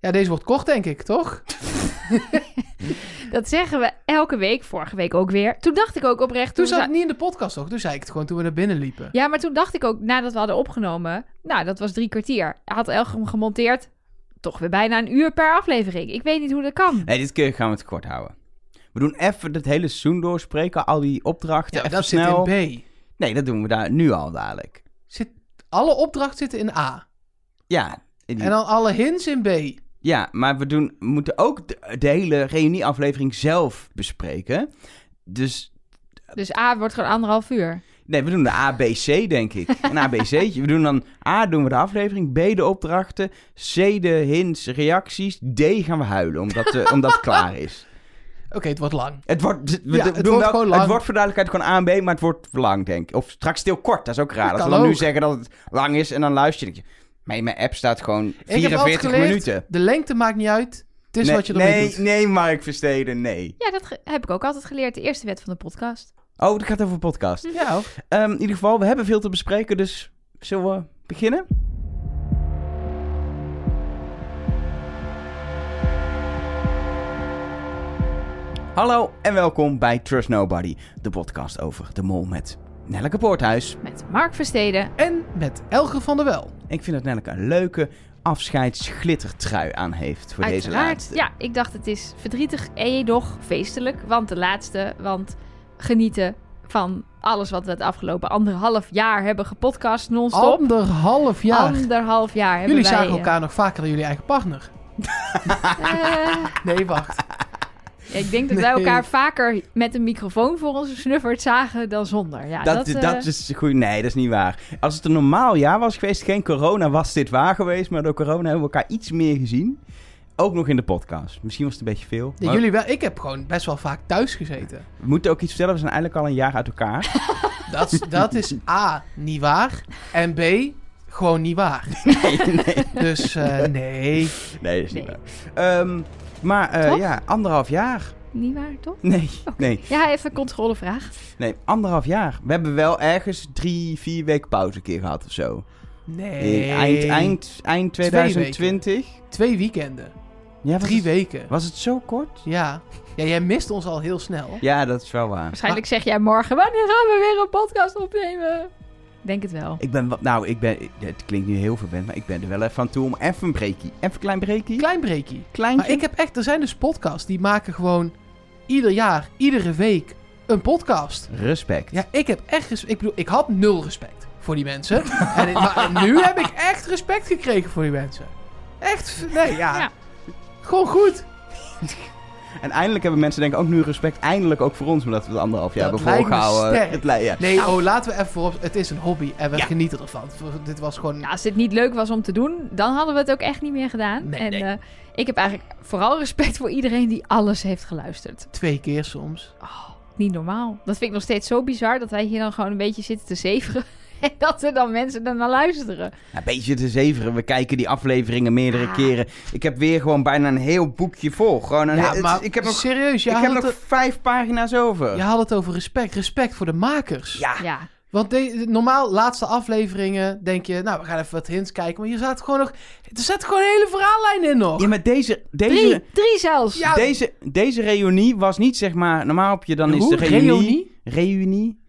Ja, deze wordt kort, denk ik, toch? Dat zeggen we elke week, vorige week ook weer. Toen dacht ik ook oprecht... Toen we zat za- het niet in de podcast, toch? Toen zei ik het gewoon toen we naar binnen liepen. Ja, maar toen dacht ik ook, nadat we hadden opgenomen... Nou, dat was drie kwartier. Had Elgem gemonteerd. Toch weer bijna een uur per aflevering. Ik weet niet hoe dat kan. Nee, dit keer gaan we het kort houden. We doen even het hele seizoen doorspreken, al die opdrachten. Ja, even dat snel. zit in B. Nee, dat doen we daar nu al dadelijk. Zit, alle opdrachten zitten in A. Ja, in die- En dan alle hints in B. ja maar we, doen, we moeten ook de, de hele reunieaflevering zelf bespreken. Dus Dus A wordt gewoon anderhalf uur. nee, we doen de ABC, denk ik. Een ABC'tje. We doen dan A doen we de aflevering, B de opdrachten, C de hints, reacties, D gaan we huilen, omdat, eh, omdat het klaar is. Oké, het wordt lang. Het wordt, we Ja, doen het wel- wordt gewoon lang. Het wordt voor duidelijkheid gewoon A en B, maar het wordt lang, denk ik. Of straks heel kort, dat is ook raar. Dat Als we dan nu zeggen dat het lang is en dan luister je. Maar in mijn app staat gewoon Ik heb altijd 44 geleerd, minuten. de lengte maakt niet uit. Het is nee, wat je ermee nee, doet. nee, Mark Versteden, nee. Ja, dat heb ik ook altijd geleerd. De eerste wet van de podcast. Oh, dat gaat over een podcast. Ja. Ehm, in ieder geval, we hebben veel te bespreken, dus zullen we beginnen? Hallo en welkom bij Trust Nobody, de podcast over de mol met Nelleke Poorthuis. Met Mark Versteden. En met Elger van der Wel. Ik vind dat Nelleke een leuke afscheidsglittertrui aan heeft voor deze Uiteraard. laatste. Ja, ik dacht het is verdrietig en toch feestelijk. Want de laatste, want genieten van alles wat we het afgelopen anderhalf jaar hebben gepodcast non-stop. Anderhalf jaar. Anderhalf jaar hebben Jullie wij... zagen eh, elkaar nog vaker dan jullie eigen partner. eh, Nee, wacht. Ja, ik denk dat wij elkaar vaker met een microfoon voor onze snuffert zagen dan zonder. Ja, dat, dat, dat, eh, is goed. Nee, dat is niet waar. Als het een normaal jaar was geweest, geen corona, was dit waar geweest. Maar door corona hebben we elkaar iets meer gezien. Ook nog in de podcast. Misschien was het een beetje veel. Ja, maar jullie wel. Ik heb gewoon best wel vaak thuis gezeten. We moeten ook iets vertellen. We zijn eigenlijk al een jaar uit elkaar. Dat, is- dat is A, niet waar. En B, gewoon niet waar. nee, nee, Dus eh, nee. nee, dat is niet Nee. waar. Ehm, maar eh, ja, anderhalf jaar. Niet waar, toch? Nee, nee, Ja, even een controlevraag. nee, anderhalf jaar. We hebben wel ergens drie, vier weken pauze een keer gehad of zo. Nee. Eind, eind, eind Twee 2020. Twee weekenden. Ja, was Drie het, weken. Was het zo kort? Ja. Ja, jij mist ons al heel snel. Ja, dat is wel waar. Waarschijnlijk zeg jij morgen, wanneer gaan we weer een podcast opnemen? Denk het wel. Ik ben, wel- nou, ik ben, het klinkt nu heel verwend, maar ik ben er wel even aan toe om even een breakie. Even een klein breakie. Klein breekie. Kleintje. Maar ik heb echt, er zijn dus podcasts die maken gewoon ieder jaar, iedere week een podcast. Respect. Ja, ik heb echt respect. Ik bedoel, ik had nul respect voor die mensen. en, ik- maar nu heb ik echt respect gekregen voor die mensen. Echt, nee, ja. Ja. Gewoon goed. En eindelijk hebben mensen denk ik ook nu respect, eindelijk ook voor ons, omdat we het anderhalf jaar Dat hebben lijkt volgehouden. Het ja. Nee, oh, laten we even voorop. Het is een hobby en we Ja. genieten ervan. Dit was gewoon. Nou, als dit niet leuk was om te doen, dan hadden we het ook echt niet meer gedaan. Nee, en nee. eh, ik heb eigenlijk vooral respect voor iedereen die alles heeft geluisterd. Twee keer soms. Oh, niet normaal. Dat vind ik nog steeds zo bizar dat wij hier dan gewoon een beetje zitten te zeveren. En dat er dan mensen er naar luisteren. Een beetje te zeveren. We kijken die afleveringen meerdere Ah. keren. Ik heb weer gewoon bijna een heel boekje vol. Gewoon een Ja, heel- maar ik heb nog, serieus, je ik had, heb het, nog vijf pagina's over. je had het over respect. Respect voor de makers. Ja. Ja, Want de, normaal, laatste afleveringen, denk je, nou, we gaan even wat hints kijken. Maar je zaten gewoon nog, er zat gewoon een hele verhaallijn in nog. Ja, maar deze, deze, drie, drie zelfs. Ja, deze, deze reunie was niet zeg maar... Normaal heb je dan is Hoe? de reunie... Reunie? Reunie.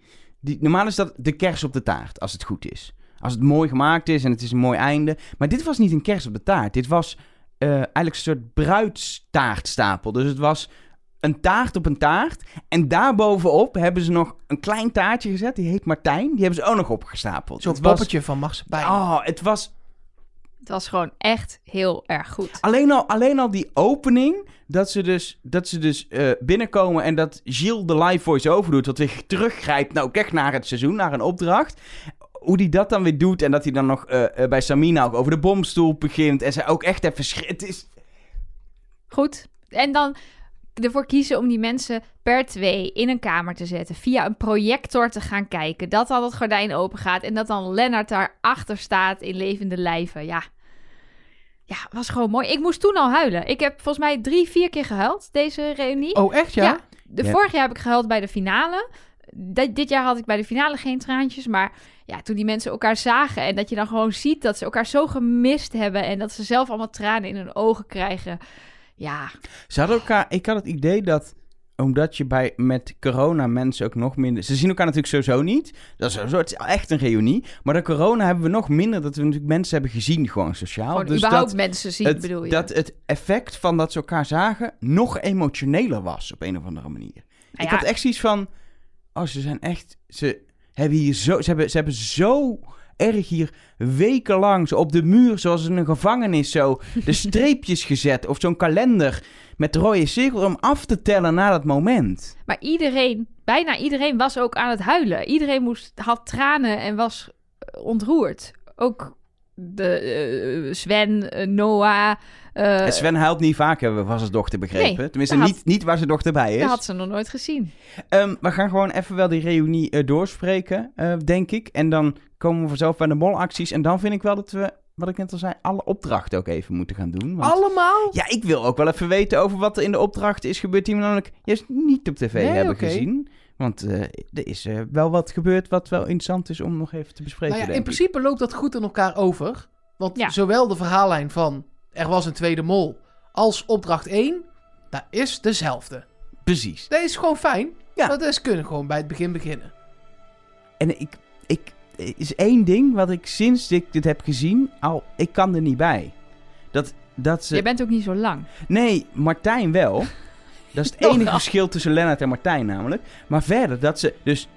Die, normaal is dat de kers op de taart, als het goed is. Als het mooi gemaakt is en het is een mooi einde. Maar dit was niet een kers op de taart. Dit was eh, eigenlijk een soort bruidstaartstapel. Dus het was een taart op een taart. En daarbovenop hebben ze nog een klein taartje gezet. Die heet Martijn. Die hebben ze ook nog opgestapeld. Zo'n was- poppetje van marsepein. Oh, het was Het was gewoon echt heel erg goed. Alleen al, alleen al die opening, dat ze dus, dat ze dus eh, binnenkomen en dat Gilles de live voice-over doet, wat weer teruggrijpt nou, kijk naar het seizoen, naar een opdracht. Hoe die dat dan weer doet en dat hij dan nog eh, eh, bij Samina ook over de bomstoel begint en zij ook echt even Het is... Goed. En dan ervoor kiezen om die mensen per twee in een kamer te zetten. Via een projector te gaan kijken. Dat dan het gordijn open gaat. En dat dan Lennart daarachter staat in levende lijven. Ja. Ja, was gewoon mooi. Ik moest toen al huilen. Ik heb volgens mij drie, vier keer gehuild, deze reunie. Oh, echt ja? Ja. De. Vorig jaar heb ik gehuild bij de finale. dit jaar had ik bij de finale geen traantjes. Maar ja, toen die mensen elkaar zagen. En dat je dan gewoon ziet dat ze elkaar zo gemist hebben. En dat ze zelf allemaal tranen in hun ogen krijgen. Ja, Ze hadden elkaar, ik had het idee dat omdat je bij, met corona mensen ook nog minder... Ze zien elkaar natuurlijk sowieso niet. Dat is het is echt een reunie. Maar door corona hebben we nog minder dat we natuurlijk mensen hebben gezien gewoon sociaal. gewoon dus überhaupt dat, mensen zien, het, bedoel je. dat het effect van dat ze elkaar zagen nog emotioneler was op een of andere manier. Nou ik had echt zoiets van... Oh, ze zijn echt... Ze hebben hier zo... Ze hebben, ze hebben zo erg hier wekenlang zo op de muur, zoals in een gevangenis, zo de streepjes gezet. Of zo'n kalender met rode cirkel om af te tellen naar dat moment. Maar iedereen, bijna iedereen was ook aan het huilen. Iedereen moest, had tranen en was eh, ontroerd. Ook de, eh, Sven, eh, Noah. eh, En Sven huilt niet vaak, hebben we van zijn dochter begrepen. Nee, Tenminste, niet, niet waar zijn dochter bij is. dat had ze nog nooit gezien. Ehm, we gaan gewoon even wel die reunie eh, doorspreken, eh, denk ik. En dan komen we vanzelf bij de molacties. En dan vind ik wel dat we, wat ik net al zei, alle opdrachten ook even moeten gaan doen. Want... Allemaal? Ja, ik wil ook wel even weten over wat er in de opdracht is gebeurd die we namelijk juist niet op tv Nee, hebben oké. gezien. Want eh, er is eh, wel wat gebeurd wat wel interessant is om nog even te bespreken, Nou ja, in ik. principe loopt dat goed in elkaar over. Want Ja. zowel de verhaallijn van er was een tweede mol als opdracht 1, dat is dezelfde. Precies. Dat is gewoon fijn. Ja. Dat is kunnen gewoon bij het begin beginnen. En ik, ik, er is één ding wat ik sinds ik dit heb gezien, al, ik kan er niet bij. Dat, dat ze... Je bent ook niet zo lang. Nee, Martijn wel. Dat is het enige verschil tussen Lennart en Martijn namelijk. Maar verder, dat ze dus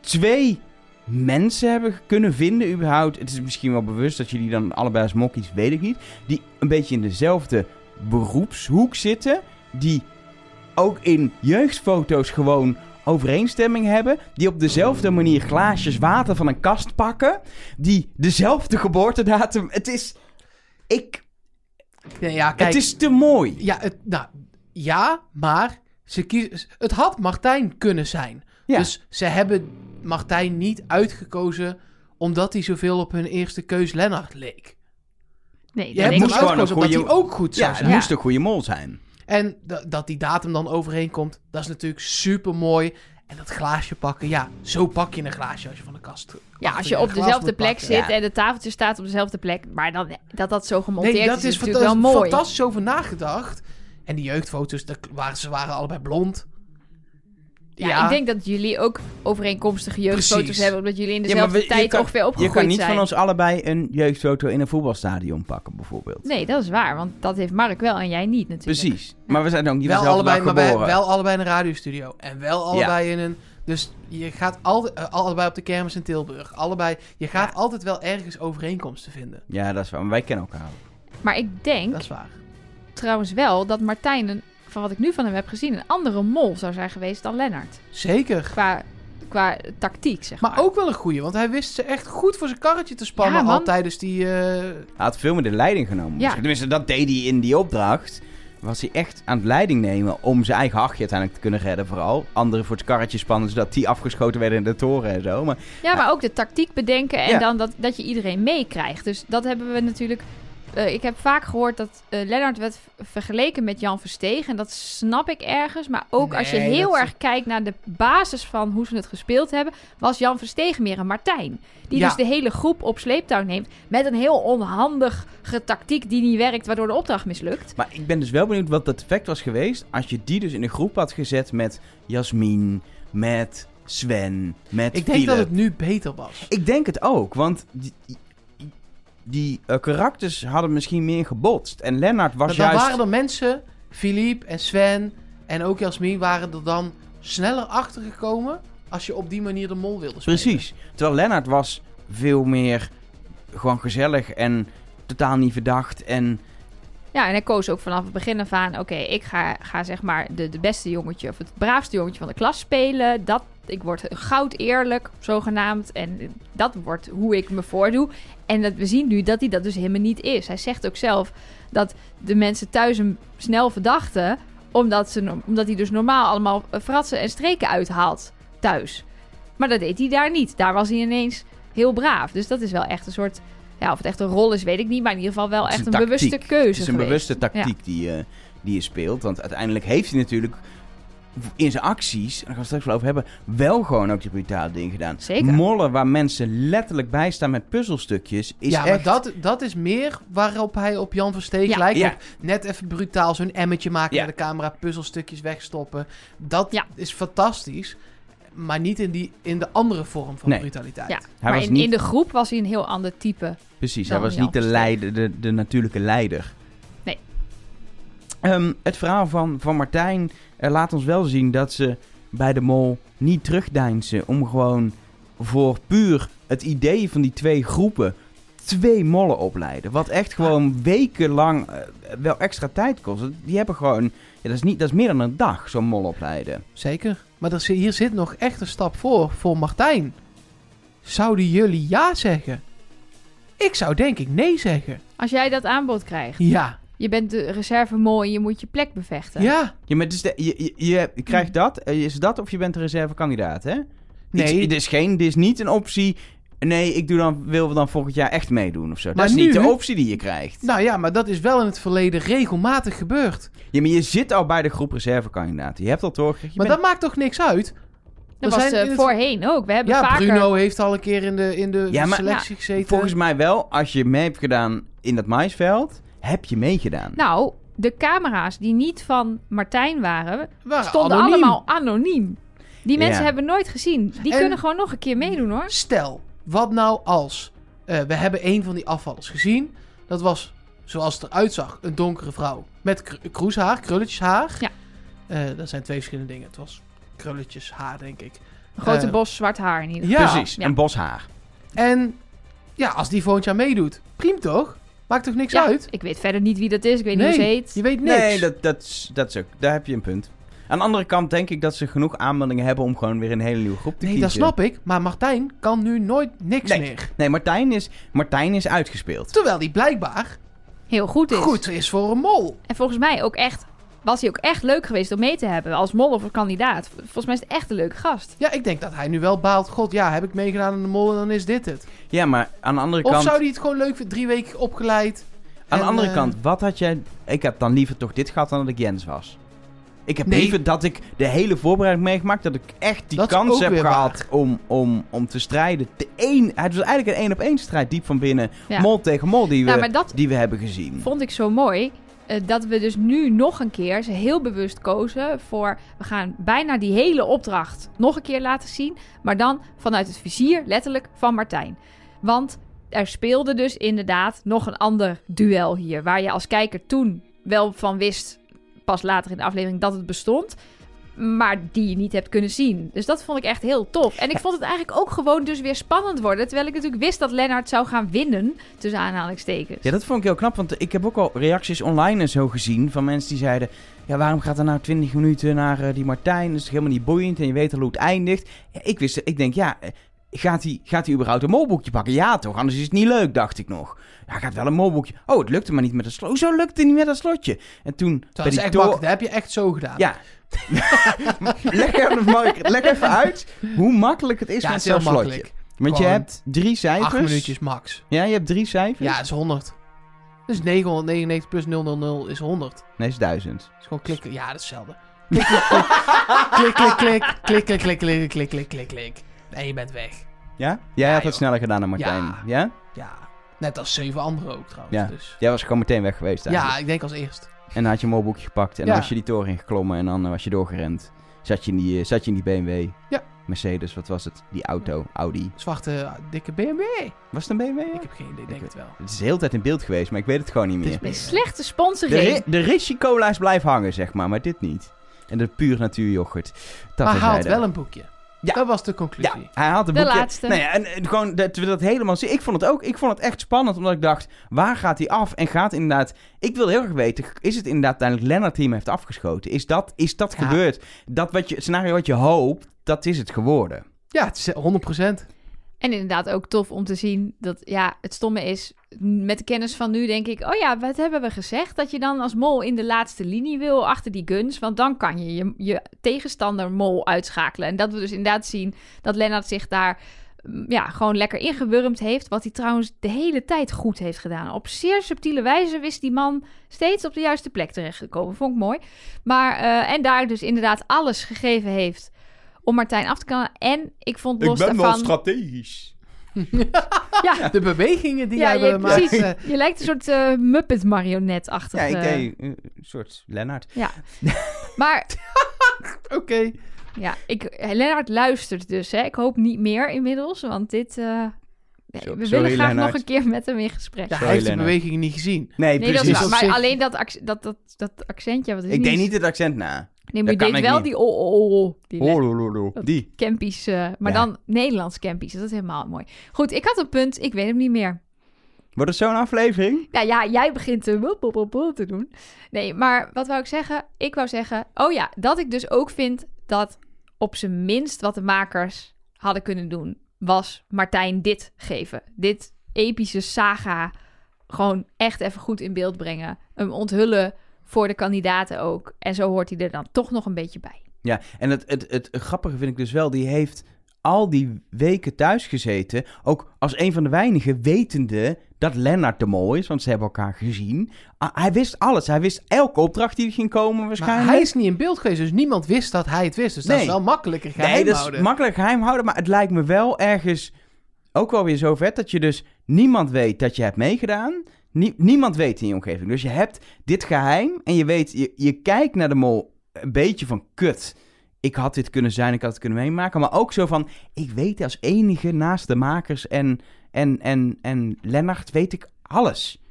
twee mensen hebben kunnen vinden überhaupt. Het is misschien wel bewust dat jullie dan allebei als mokkies, weet ik niet. Die een beetje in dezelfde beroepshoek zitten. Die ook in jeugdfoto's gewoon overeenstemming hebben. Die op dezelfde manier glaasjes water van een kast pakken. Die dezelfde geboortedatum... Het is... Ik... Ja, ja kijk. het is te mooi. Ja, het, nou, ja, maar ze kies, het had Martijn kunnen zijn. Ja. Dus ze hebben Martijn niet uitgekozen omdat hij zoveel op hun eerste keus Lennart leek. Nee, Je dat hebt moest gewoon uitgekozen een omdat hij goede- ook goed Ja, zou het zijn. moest een goede mol zijn. En da- dat die datum dan overeenkomt, dat is natuurlijk super mooi. En dat glaasje pakken, ja, zo pak je een glaasje als je van de kast. Ja, als je op dezelfde plek pakken. zit Ja. en de tafeltje staat op dezelfde plek. Maar dan, dat dat zo gemonteerd Nee, dat is, is, natuurlijk wel mooi. fantastisch over nagedacht. En die jeugdfoto's, dat waren, ze waren allebei blond. Ja, ik denk dat jullie ook overeenkomstige jeugdfoto's Precies. hebben, omdat jullie in dezelfde we- je tijd kan- ongeveer Je opgegroeid kan niet zijn. van ons allebei een jeugdfoto in een voetbalstadion pakken, bijvoorbeeld. Nee, dat is waar, want dat heeft Mark wel en jij niet natuurlijk. Precies. Maar we zijn ook niet wel allebei, maar bij, wel allebei in een radiostudio. En wel allebei in een... Dus je gaat altijd, eh, allebei op de kermis in Tilburg. Allebei, je gaat altijd wel ergens overeenkomsten vinden. Ja, dat is waar. Maar wij kennen elkaar. Maar ik denk Dat is waar. Trouwens wel dat Martijn, een, van wat ik nu van hem heb gezien, een andere mol zou zijn geweest dan Lennart. Zeker. Qua, qua tactiek, zeg maar. Maar ook wel een goeie, want hij wist ze echt goed voor zijn karretje te spannen. Ja, man. al tijdens die... eh, Hij had veel meer de leiding genomen. Ja. Tenminste, dat deed hij in die opdracht. Was hij echt aan het leiding nemen om zijn eigen hachje uiteindelijk te kunnen redden vooral. Anderen voor het karretje spannen, zodat die afgeschoten werden in de toren en zo. Maar Ja, maar ook de tactiek bedenken en Ja. dan dat, dat je iedereen meekrijgt. Dus dat hebben we natuurlijk... eh, ik heb vaak gehoord dat eh Lennart werd vergeleken met Jan Versteeg. En dat snap ik ergens. Maar ook als je heel dat- erg kijkt naar de basis van hoe ze het gespeeld hebben... was Jan Versteeg meer een Martijn. Die Ja. dus de hele groep op sleeptouw neemt... met een heel onhandige tactiek die niet werkt... waardoor de opdracht mislukt. Maar ik ben dus wel benieuwd wat het effect was geweest als je die dus in een groep had gezet met Jasmin, met Sven, met ik denk Philip. dat het nu beter was. Ik denk het ook, want die, eh, karakters hadden misschien meer gebotst. En Lennart was Maar dan juist... waren er mensen, Philippe en Sven en ook Jasmin, waren er dan sneller achter gekomen als je op die manier de mol wilde spelen. Precies. Terwijl Lennart was veel meer gewoon gezellig en totaal niet verdacht. En Ja, en hij koos ook vanaf het begin af aan... oké, ik ga, ga zeg maar de, de beste jongetje... of het braafste jongetje van de klas spelen. Dat, ik word goud eerlijk, zogenaamd. En dat wordt hoe ik me voordoe. En dat, we zien nu dat hij dat dus helemaal niet is. Hij zegt ook zelf dat de mensen thuis hem snel verdachten... omdat, ze, omdat hij dus normaal allemaal fratsen en streken uithaalt thuis. Maar dat deed hij daar niet. Daar was hij ineens heel braaf. Dus dat is wel echt een soort... Ja, of het echt een rol is, weet ik niet. Maar in ieder geval wel echt een een, bewuste keuze het is een geweest. bewuste tactiek die, eh, die je speelt. Want uiteindelijk heeft hij natuurlijk in zijn acties, daar gaan we het straks wel over hebben, wel gewoon ook die brutale dingen gedaan. Zeker. Mollen waar mensen letterlijk bij staan met puzzelstukjes, is ja, echt... maar dat, dat is meer waarop hij op Jan Versteeg Ja. lijkt. Ja. Net even brutaal zo'n emmetje maken Ja. met de camera, puzzelstukjes wegstoppen. Dat Ja. is fantastisch. Maar niet in, die, in de andere vorm van Nee. brutaliteit. Ja, Hij maar was in, niet- in de groep was hij een heel ander type. Precies, hij was Jan niet de, leider, de, de natuurlijke leider. Ehm, het verhaal van, van Martijn eh, laat ons wel zien dat ze bij de mol niet terugdeinzen om gewoon voor puur het idee van die twee groepen twee mollen opleiden. Wat echt gewoon wekenlang eh, wel extra tijd kost. Die hebben gewoon, ja, dat, is niet, dat is meer dan een dag, zo'n mol opleiden. Zeker. Maar er, hier zit nog echt een stap voor, voor Martijn. Zouden jullie ja zeggen? Ik zou denk ik nee zeggen. Als jij dat aanbod krijgt, Ja. Je bent de reservemol en je moet je plek bevechten. Ja. Ja, maar het is de, je, je, je- je krijgt dat, eh, is dat of je bent een reservekandidaat, hè? Nee. Dit is, geen, dit is niet een optie. Nee, ik doe dan, wil dan volgend jaar echt meedoen of zo. Maar dat is niet de optie die je krijgt. Nou ja, maar dat is wel in het verleden regelmatig gebeurd. Ja, maar je zit al bij de groep reservekandidaten. Je hebt al doorgekregen. je Maar bent- dat maakt toch niks uit? Dat was eh, voorheen ook. We hebben Ja, vaker... Bruno heeft al een keer in de, in de Ja, maar- selectie gezeten. Volgens mij wel, als je mee hebt gedaan in dat maisveld, heb je meegedaan. Nou, de camera's die niet van Martijn waren, Waren stonden anoniem. allemaal anoniem. Die mensen Ja. hebben nooit gezien. Die En- kunnen gewoon nog een keer meedoen hoor. Stel, wat nou als... eh, we hebben een van die afvallers gezien. Dat was, zoals het eruit zag, een donkere vrouw. Met kr- kroeshaar, krulletjeshaar. Ja. Eh, dat zijn twee verschillende dingen. Het was krulletjeshaar, denk ik. Een grote Eh, bos zwart haar in ieder geval. Ja, Precies, ja. een bos haar. En ja, als die volgend jaar meedoet, prima toch? Maakt toch niks Ja, uit? ik weet verder niet wie dat is. Ik weet niet nee, hoe ze heet. je weet niks. Nee, dat, dat, is, dat is ook, daar heb je een punt. Aan de andere kant denk ik dat ze genoeg aanmeldingen hebben om gewoon weer een hele nieuwe groep te nee, kiezen. dat snap ik. Maar Martijn kan nu nooit niks Nee. meer. Nee, Martijn is, Martijn is uitgespeeld. Terwijl die blijkbaar Heel goed is. goed is voor een mol. En volgens mij ook echt, was hij ook echt leuk geweest om mee te hebben. Als mol of als kandidaat. Volgens mij is het echt een leuke gast. Ja, ik denk dat hij nu wel baalt. God, ja, heb ik meegedaan aan de mol en dan is dit het. Ja, maar aan de andere Of kant... zou hij het gewoon leuk vinden? Drie weken opgeleid. Aan de andere eh, kant, wat had jij... Ik heb dan liever toch dit gehad dan dat ik Jens was. Ik heb Nee. liever dat ik de hele voorbereiding meegemaakt. Dat ik echt die Dat kans heb gehad waar. om, om, om te strijden. De één, het was eigenlijk een één op één strijd diep van binnen. Ja. Mol tegen mol die we, Nou, maar dat die we hebben gezien. vond ik zo mooi. Eh, dat we dus nu nog een keer ze heel bewust kozen voor... We gaan bijna die hele opdracht nog een keer laten zien. Maar dan vanuit het vizier, letterlijk, van Martijn. Want er speelde dus inderdaad nog een ander duel hier. Waar je als kijker toen wel van wist, pas later in de aflevering, dat het bestond. Maar die je niet hebt kunnen zien. Dus dat vond ik echt heel tof. En ik vond het eigenlijk ook gewoon dus weer spannend worden. Terwijl ik natuurlijk wist dat Lennart zou gaan winnen. Tussen aanhalingstekens. Ja, dat vond ik heel knap. Want ik heb ook al reacties online en zo gezien. Van mensen die zeiden... Ja, waarom gaat er nou 20 minuten naar eh, die Martijn? Dat is helemaal niet boeiend. En je weet al hoe het eindigt. Ja, ik wist... Ik denk, ja... eh, Gaat hij, gaat hij überhaupt een molboekje pakken? Ja, toch? Anders is het niet leuk, dacht ik nog. Ja, hij gaat wel een molboekje. Oh, het lukte maar niet met dat slotje. Hoezo lukte het niet met dat slotje? En toen... Dat bij is die echt makkelijk. Dat heb je echt zo gedaan. Ja. leg, even, leg even uit hoe makkelijk het is Ja, met het zo'n heel slotje. makkelijk. Want je hebt drie cijfers. Acht minuutjes max. Ja, je hebt drie cijfers. Ja, dat is 100. Dus 999 plus 000 is 100. Nee, is duizend. Dat is gewoon klikken. Ja, dat is hetzelfde. Klik, klik, klik. klik, klik, klik, klik, klik, klik, klik, klik. En je bent weg. Ja? Jij Ja, had het sneller gedaan dan Martijn. Ja. Ja? Ja, net als zeven anderen ook trouwens. Ja. Dus. Jij was gewoon meteen weg geweest Ja, eigenlijk. ik denk als eerst. En dan had je een molboekje gepakt en dan was je die toren ingeklommen en dan eh, was je doorgerend. Zat je in die, eh, zat je in die BMW. Ja. Mercedes, wat was het? Die auto, Audi. Zwarte, eh, dikke BMW. Was het een BMW? Ik heb geen idee, denk het wel. Het is de hele tijd in beeld geweest, maar ik weet het gewoon niet Het meer. is Een slechte De, sponsoring. ri- de risicolijst blijft hangen, zeg maar, maar dit niet. En de puur natuurjoghurt. Dat maar terzijde. wel een boekje. Ja. Dat was de Ja, conclusie. hij had een De boekje. laatste. Nee, en, en gewoon dat we dat helemaal zien. Ik vond het ook. Ik vond het echt spannend, omdat ik dacht, waar gaat hij af? En gaat inderdaad. Ik wil heel erg weten, is het inderdaad uiteindelijk Lennart die hem heeft afgeschoten? Is dat, is dat Ja. gebeurd? Dat wat je, het scenario wat je hoopt, dat is het geworden. Ja, het is 100%. En inderdaad ook tof om te zien dat, ja, het stomme is, met de kennis van nu denk ik, oh ja, wat hebben we gezegd? Dat je dan als mol in de laatste linie wil achter die guns, want dan kan je je, tegenstander mol uitschakelen. En dat we dus inderdaad zien dat Lennart zich daar mm, ja, gewoon lekker ingewurmd heeft. Wat hij trouwens de hele tijd goed heeft gedaan. Op zeer subtiele wijze wist die man steeds op de juiste plek terechtgekomen. Vond ik mooi. Maar, eh, en daar dus inderdaad alles gegeven heeft om Martijn af te kunnen. En ik vond los daarvan... strategisch. Ja, De bewegingen die ja je, wil maken. precies. Je lijkt een soort eh Muppet-marionet-achtig. Ja, ik eh, deed eh, een soort Lennart. Maar Oké. ja, ik, Lennart luistert dus. Hè. Ik hoop niet meer inmiddels, want dit... eh, we sorry, willen graag Lennart. nog een keer met hem in gesprek. Ja, Sorry, hij heeft de bewegingen niet gezien. Nee, Nee, dat precies. is op Maar alleen dat, dat, dat, dat accentje, wat is Ik deed niet het accent na. Nee, maar je deed wel niet. die oh, oh, oh, die. Die. campies, eh, maar Ja. dan Nederlands campies. Dat is helemaal mooi. Goed, ik had een punt, ik weet hem niet meer. Wordt het zo'n aflevering? Nou ja, jij begint te, wop, wop, wop, wop te doen. Nee, maar wat wou ik zeggen? Ik wou zeggen, oh ja, dat ik dus ook vind dat op zijn minst wat de makers hadden kunnen doen, was Martijn dit geven. Dit epische saga gewoon echt even goed in beeld brengen. Hem onthullen voor de kandidaten ook. En zo hoort hij er dan toch nog een beetje bij. Ja, en het, het, het grappige vind ik dus wel, die heeft al die weken thuis gezeten. Ook als een van de weinigen wetende dat Lennart de mol is, want ze hebben elkaar gezien. Ah, hij wist alles. Hij wist elke opdracht die er ging komen Maar waarschijnlijk. hij is niet in beeld geweest, dus niemand wist dat hij het wist. Dus dat is wel makkelijker geheim Nee, dat is houden. makkelijk geheim houden, maar het lijkt me wel ergens ook wel weer zo vet dat je dus niemand weet dat je hebt meegedaan. Nie- niemand weet in je omgeving. Dus je hebt dit geheim en je weet, je, je kijkt naar de mol een beetje van kut. Ik had dit kunnen zijn, ik had het kunnen meemaken. Maar ook zo van, ik weet als enige naast de makers en, en, en, en Lennart weet ik alles.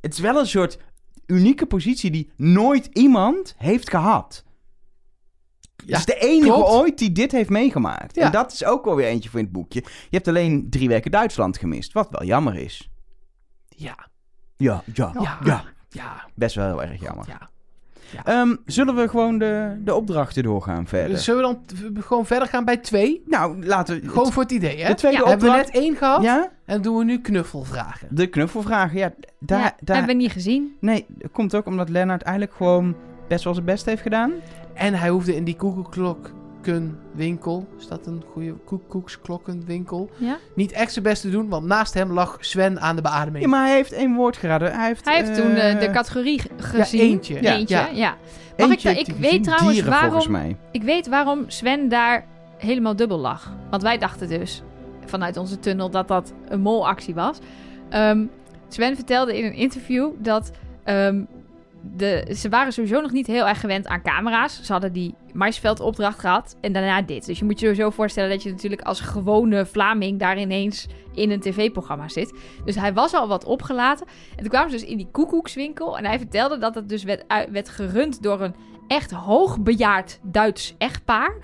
Het is wel een soort unieke positie die nooit iemand heeft gehad. Ja, het is de enige klopt. ooit die dit heeft meegemaakt. Ja. En dat is ook wel weer eentje voor in het boekje. Je hebt alleen drie weken Duitsland gemist, wat wel jammer is. Ja, Ja, ja, ja, ja. ja. Best wel heel erg jammer. ja. Ehm, zullen we gewoon de, de opdrachten doorgaan verder? Dus zullen we dan gewoon verder gaan bij twee? nou, laten we... Gewoon voor het idee, hè? de tweede Ja, Hebben we opdracht... net één gehad? Ja? En doen we nu knuffelvragen. De knuffelvragen, ja. Daar, ja, daar... hebben we niet gezien. Nee, dat komt ook omdat Lennart eigenlijk gewoon best wel zijn best heeft gedaan. En hij hoefde in die koekoeklokkenwinkel, is dat een goede koekoeksklokkenwinkel, Ja? niet echt zijn best te doen, want naast hem lag Sven aan de beademing. Ja, maar hij heeft één woord geraden. Hij heeft, Hij heeft eh, toen eh, de categorie gezien. eentje. Ja. Eentje, Ja. ja. Mag ik, eentje da- heeft ik weet gezien. trouwens Dieren, volgens waarom, mij. ik weet waarom Sven daar helemaal dubbel lag. Want wij dachten dus vanuit onze tunnel dat dat een molactie was. Ehm, Sven vertelde in een interview dat ehm, de, ze waren sowieso nog niet heel erg gewend aan camera's. Ze hadden die maisveldopdracht gehad en daarna dit. Dus je moet je sowieso voorstellen dat je natuurlijk als gewone Vlaming daar ineens in een tv-programma zit. Dus hij was al wat opgelaten. En toen kwamen ze dus in die koekoekswinkel. En hij vertelde dat het dus werd, werd gerund door een echt hoogbejaard Duits echtpaar.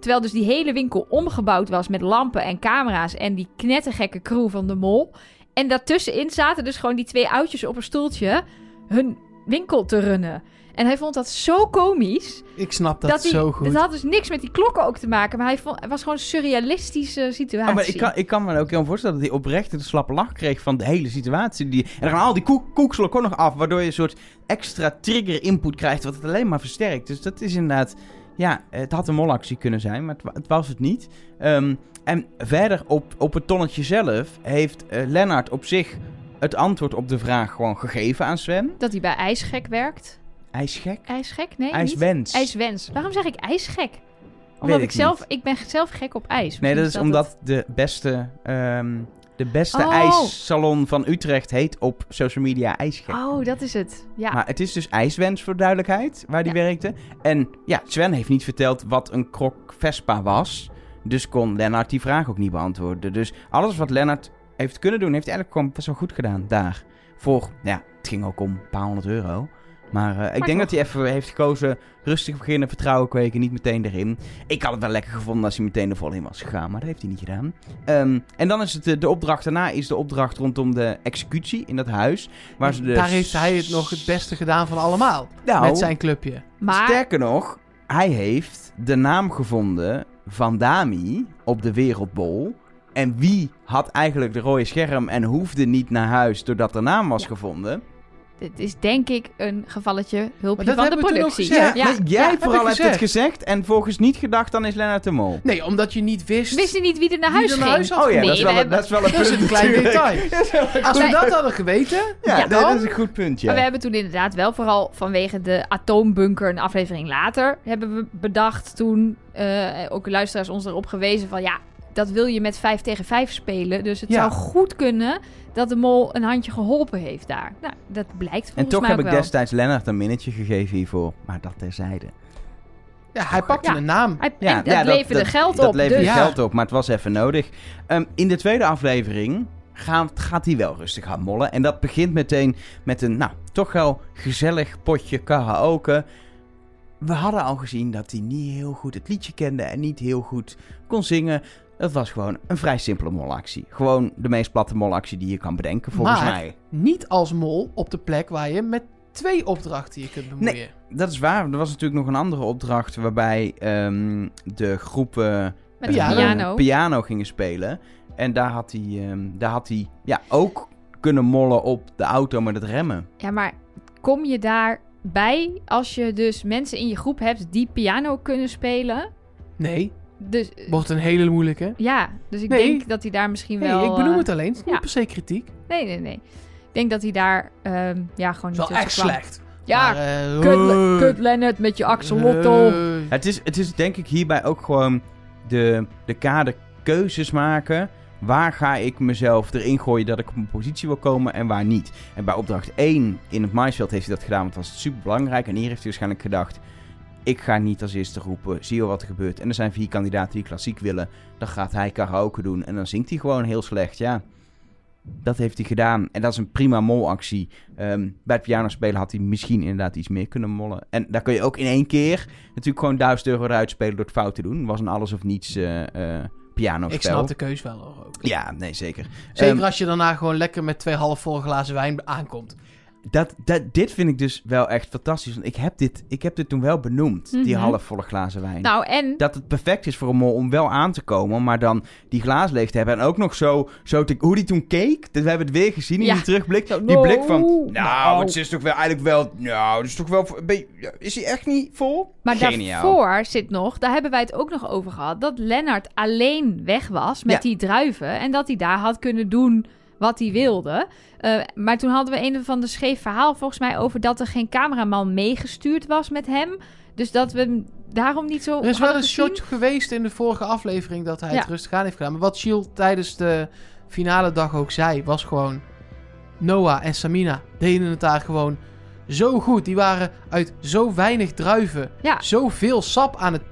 Terwijl dus die hele winkel omgebouwd was met lampen en camera's en die knettergekke crew van de mol. En daartussenin zaten dus gewoon die twee oudjes op een stoeltje hun winkel te runnen. En hij vond dat zo komisch. Ik snap dat, Dat, hij, zo goed. Het had dus niks met die klokken ook te maken. Maar hij vond, het was gewoon een surrealistische situatie. Oh, maar ik kan, ik kan me ook heel voorstellen dat hij oprecht de slappe lach kreeg van de hele situatie. Die, en dan gaan al die koek, koeksel ook nog af, waardoor je een soort extra trigger input krijgt, wat het alleen maar versterkt. Dus dat is inderdaad, ja, het had een molactie kunnen zijn, maar het, wa- het was het niet. Ehm, en verder op, op het tonnetje zelf heeft eh, Lennart op zich het antwoord op de vraag gewoon gegeven aan Sven. Dat hij bij IJsgek werkt. IJsgek? IJsgek? Nee, niet? IJswens. IJswens. Waarom zeg ik ijsgek? Omdat Weet ik, ik zelf, ik ben zelf gek op ijs. Nee, dat is omdat de beste, ehm, de beste Oh. ijssalon van Utrecht heet op social media IJsgek. Oh, dat is het. Ja. Maar het is dus IJswens voor duidelijkheid, waar die Ja. werkte. En ja, Sven heeft niet verteld wat een krok Vespa was. Dus kon Lennart die vraag ook niet beantwoorden. Dus alles wat Lennart heeft kunnen doen, heeft hij eigenlijk gewoon best wel goed gedaan daar. Voor, ja, het ging ook om een paar honderd euro. Maar eh, ik denk toch. dat hij even heeft gekozen, rustig beginnen, vertrouwen kweken, niet meteen erin. Ik had het wel lekker gevonden als hij meteen er vol in was gegaan, maar dat heeft hij niet gedaan. Ehm, en dan is het de, de opdracht daarna, is de opdracht rondom de executie in dat huis. Waar ze dus... Daar heeft hij het nog het beste gedaan van allemaal. Nou, Met zijn clubje. maar Sterker nog, hij heeft de naam gevonden van Dami op de Wereldbol. En wie had eigenlijk de rode scherm en hoefde niet naar huis doordat de naam was Ja. gevonden? dit is denk ik een gevalletje hulpje dat van de productie. Ja, Nee, jij vooral hebt het gezegd. gezegd en volgens niet gedacht, dan is Lennart de Mol. Nee, omdat je niet wist... Wist je niet wie er naar huis ging? naar huis had Oh ja, nee, dat, is wel, dat is wel een Dat is punt een klein natuurlijk. detail. Als we dat hadden geweten... Ja, Ja, dat is een goed punt, Maar we hebben toen inderdaad wel vooral vanwege de atoombunker een aflevering later hebben we bedacht toen eh, ook luisteraars ons erop gewezen van ja, dat wil je met 5 tegen 5 spelen. Dus het Ja. zou goed kunnen dat de mol een handje geholpen heeft daar. Nou, dat blijkt volgens En toch mij heb ik wel. destijds Lennart een minnetje gegeven hiervoor. Maar dat terzijde. Ja, hij pakte Ja. een naam. Hij- en dat leverde geld dat op. leverde dus Ja. geld op, maar het was even nodig. Ehm, in de tweede aflevering gaat, gaat hij wel rustig gaan mollen. En dat begint meteen met een, nou, toch wel gezellig potje karaoke. We hadden al gezien dat hij niet heel goed het liedje kende en niet heel goed kon zingen. Het was gewoon een vrij simpele molactie. Gewoon de meest platte molactie die je kan bedenken, volgens Maar- mij. Niet als mol op de plek waar je met twee opdrachten je kunt bemoeien. Dat is waar. Er was natuurlijk nog een andere opdracht waarbij ehm, de groepen Met eh, de Piano. piano. piano gingen spelen. En daar had hij, ehm, daar had hij ja, ook kunnen mollen op de auto met het remmen. Ja, maar kom je daarbij als je dus mensen in je groep hebt die piano kunnen spelen? Nee, Dus eh, wordt een hele moeilijke. ja, dus ik Nee. denk dat hij daar misschien Nee, wel... ik benoem eh, het alleen. Het is niet per se kritiek. Nee, nee, nee. Ik denk dat hij daar ehm, ja, gewoon Het niet is wel echt kwam. slecht. Ja, Maar, eh, kut, Leonard met je axolotl. Het is, het is denk ik hierbij ook gewoon de, de kader keuzes maken. Waar ga ik mezelf erin gooien dat ik op een positie wil komen en waar niet. En bij opdracht 1 in het maisveld heeft hij dat gedaan, want dat was super belangrijk. En hier heeft hij waarschijnlijk gedacht, ik ga niet als eerste roepen, zie je wat er gebeurt. En er zijn vier kandidaten die klassiek willen. Dan gaat hij karaoke doen en dan zingt hij gewoon heel slecht, ja. Dat heeft hij gedaan. En dat is een prima molactie. Ehm, bij het pianospelen had hij misschien inderdaad iets meer kunnen mollen. En daar kun je ook in één keer natuurlijk gewoon 1000 euro eruit spelen door het fout te doen. Het was een alles of niets eh eh pianospel. Ik snap de keus wel hoor, ook. Ja, nee, zeker. Zeker Ehm, als je daarna gewoon lekker met twee halfvolle glazen wijn aankomt. Dat, dat, dit vind ik dus wel echt fantastisch. Want ik heb dit, ik heb dit toen wel benoemd, die Mhm. halfvolle glazen wijn. Nou, en dat het perfect is voor een mol om wel aan te komen, maar dan die glaas leeg te hebben. En ook nog zo, zo te- hoe die toen keek. Dus we hebben het weer gezien in Ja. die terugblik. Zo, die blik van, nou, nou. het is toch wel eigenlijk wel, nou, het is toch wel, is hij echt niet vol? Maar Geniaal. daarvoor zit nog, daar hebben wij het ook nog over gehad, dat Lennart alleen weg was met Ja. die druiven en dat hij daar had kunnen doen wat hij wilde. Eh, maar toen hadden we een van de scheef verhaal volgens mij over dat er geen cameraman meegestuurd was met hem. Dus dat we hem daarom niet zo Er is wel een gezien. shot geweest in de vorige aflevering dat hij Ja. het rustig aan heeft gedaan. Maar wat Shield tijdens de finale dag ook zei, was gewoon... Noah en Samina deden het daar gewoon zo goed. Die waren uit zo weinig druiven Ja. zoveel sap aan het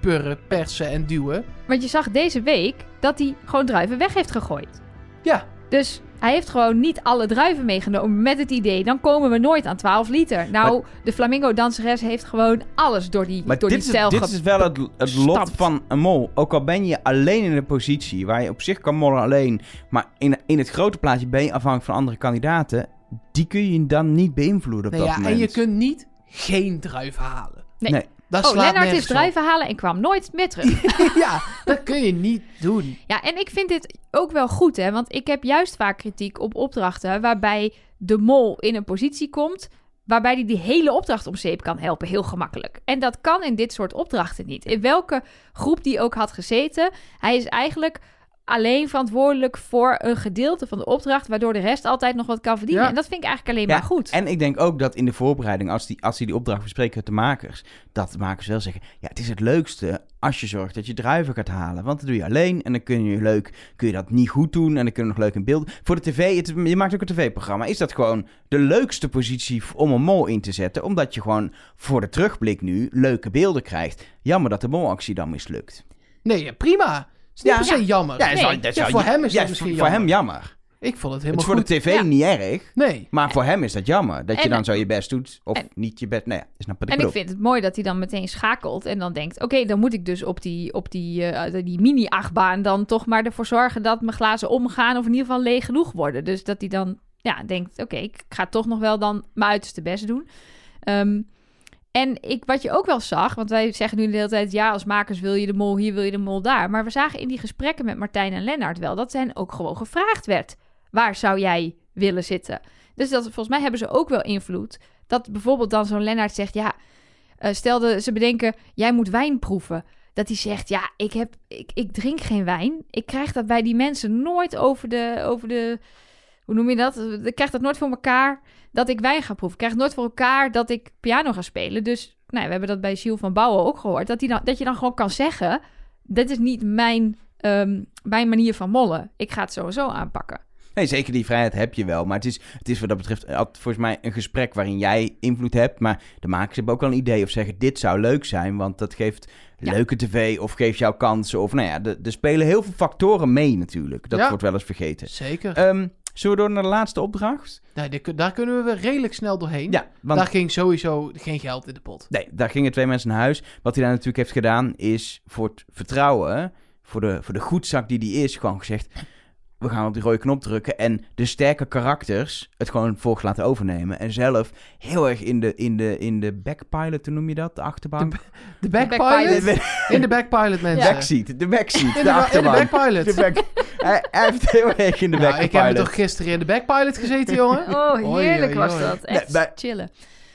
purren, persen en duwen. Want je zag deze week dat hij gewoon druiven weg heeft gegooid. Ja, Dus hij heeft gewoon niet alle druiven meegenomen met het idee... dan komen we nooit aan 12 liter. Nou, de flamingo-danseres heeft gewoon alles door die, Maar door dit, die is, dit is wel het, het lot van een mol. Ook al ben je alleen in een positie waar je op zich kan mollen alleen. Maar in, in het grote plaatje ben je afhankelijk van andere kandidaten. Die kun je dan niet beïnvloeden op nee, dat ja moment. en je kunt niet geen druiven halen. Nee. Nee. Dat Oh, Lennart is druiven halen en kwam nooit meer terug. ja, dat kun je niet doen. ja, en ik vind dit ook wel goed, hè. Want ik heb juist vaak kritiek op opdrachten... waarbij de mol in een positie komt... waarbij hij die hele opdracht om zeep kan helpen. Heel gemakkelijk. En dat kan in dit soort opdrachten niet. In welke groep die ook had gezeten... hij is eigenlijk alleen verantwoordelijk voor een gedeelte van de opdracht... waardoor de rest altijd nog wat kan verdienen. Ja. En dat vind ik eigenlijk alleen Ja, maar goed. En ik denk ook dat in de voorbereiding, als die, als die, die opdracht bespreken met de makers, dat de makers wel zeggen: ja, het is het leukste als je zorgt dat je druiven gaat halen. Want dat doe je alleen en dan kun je leuk, kun je dat niet goed doen en dan kun je nog leuk in beeld. Voor de tv, het, je maakt ook een tv-programma, is dat gewoon de leukste positie om een mol in te zetten, omdat je gewoon voor de terugblik nu leuke beelden krijgt. Jammer dat de molactie dan mislukt. Nee, prima. Is niet Ja. per se jammer. Ja, dat is Nee. wel- dat is Ja, voor hem is ja, dat misschien voor hem jammer. jammer. Ik vond het Het helemaal is voor goed. de tv Ja. niet erg. Nee. Maar voor hem is dat jammer. Dat je dan zo je best doet. Of en- niet je best. Nee, ja, wat ik En ik vind het mooi dat hij dan meteen schakelt en dan denkt... oké, dan moet ik dus op die, op die, eh, die mini-achtbaan dan toch maar ervoor zorgen... dat mijn glazen omgaan of in ieder geval leeg genoeg worden. Dus dat hij dan ja, denkt, oké, ik ga toch nog wel dan mijn uiterste best doen. Ehm, en ik, wat je ook wel zag, want wij zeggen nu de hele tijd... ja, als makers wil je de mol hier, wil je de mol daar. Maar we zagen in die gesprekken met Martijn en Lennart wel... dat hen ook gewoon gevraagd werd... waar zou jij willen zitten? Dus dat, volgens mij hebben ze ook wel invloed. Dat bijvoorbeeld dan zo'n Lennart zegt, ja, eh stel dat ze bedenken, jij moet wijn proeven. Dat hij zegt, ja, ik, heb, ik, ik drink geen wijn. Ik krijg dat bij die mensen nooit over de, over de, hoe noem je dat? Ik krijg dat nooit voor elkaar dat ik wijn ga proeven. Ik krijg nooit voor elkaar dat ik piano ga spelen. Dus nou, ja, we hebben dat bij Gilles van Bouwen ook gehoord. Dat, die dan, dat je dan gewoon kan zeggen, dit is niet mijn, ehm, mijn manier van mollen. Ik ga het sowieso aanpakken. Nee, zeker die vrijheid heb je wel. Maar het is, het is wat dat betreft altijd volgens mij een gesprek waarin jij invloed hebt. Maar de makers hebben ook wel een idee of zeggen: dit zou leuk zijn, want dat geeft Ja. leuke tv of geeft jou kansen. Of nou ja, er spelen heel veel factoren mee natuurlijk. Dat Ja. wordt wel eens vergeten. Zeker. Ehm, zullen we door naar de laatste opdracht? Daar kunnen we redelijk snel doorheen. Ja, want Daar ging sowieso geen geld in de pot. nee, daar gingen twee mensen naar huis. Wat hij daar natuurlijk heeft gedaan is voor het vertrouwen, voor de, voor de goedzak die die is, gewoon gezegd... We gaan op die rode knop drukken en de sterke karakters het gewoon volgens laten overnemen. En zelf heel erg in de, in de, in de backpilot, hoe noem je dat? De achterbank? De backpilot. backpilot? In de backpilot, mensen. backseat, de backseat, In de, de, ba- in de achterbank. backpilot. De back, hij, hij heeft heel erg in de Nou, backpilot. ik heb er toch gisteren in de backpilot gezeten, jongen? Oh, Oei, heerlijk oei, was dat. Echt Nee, chillen.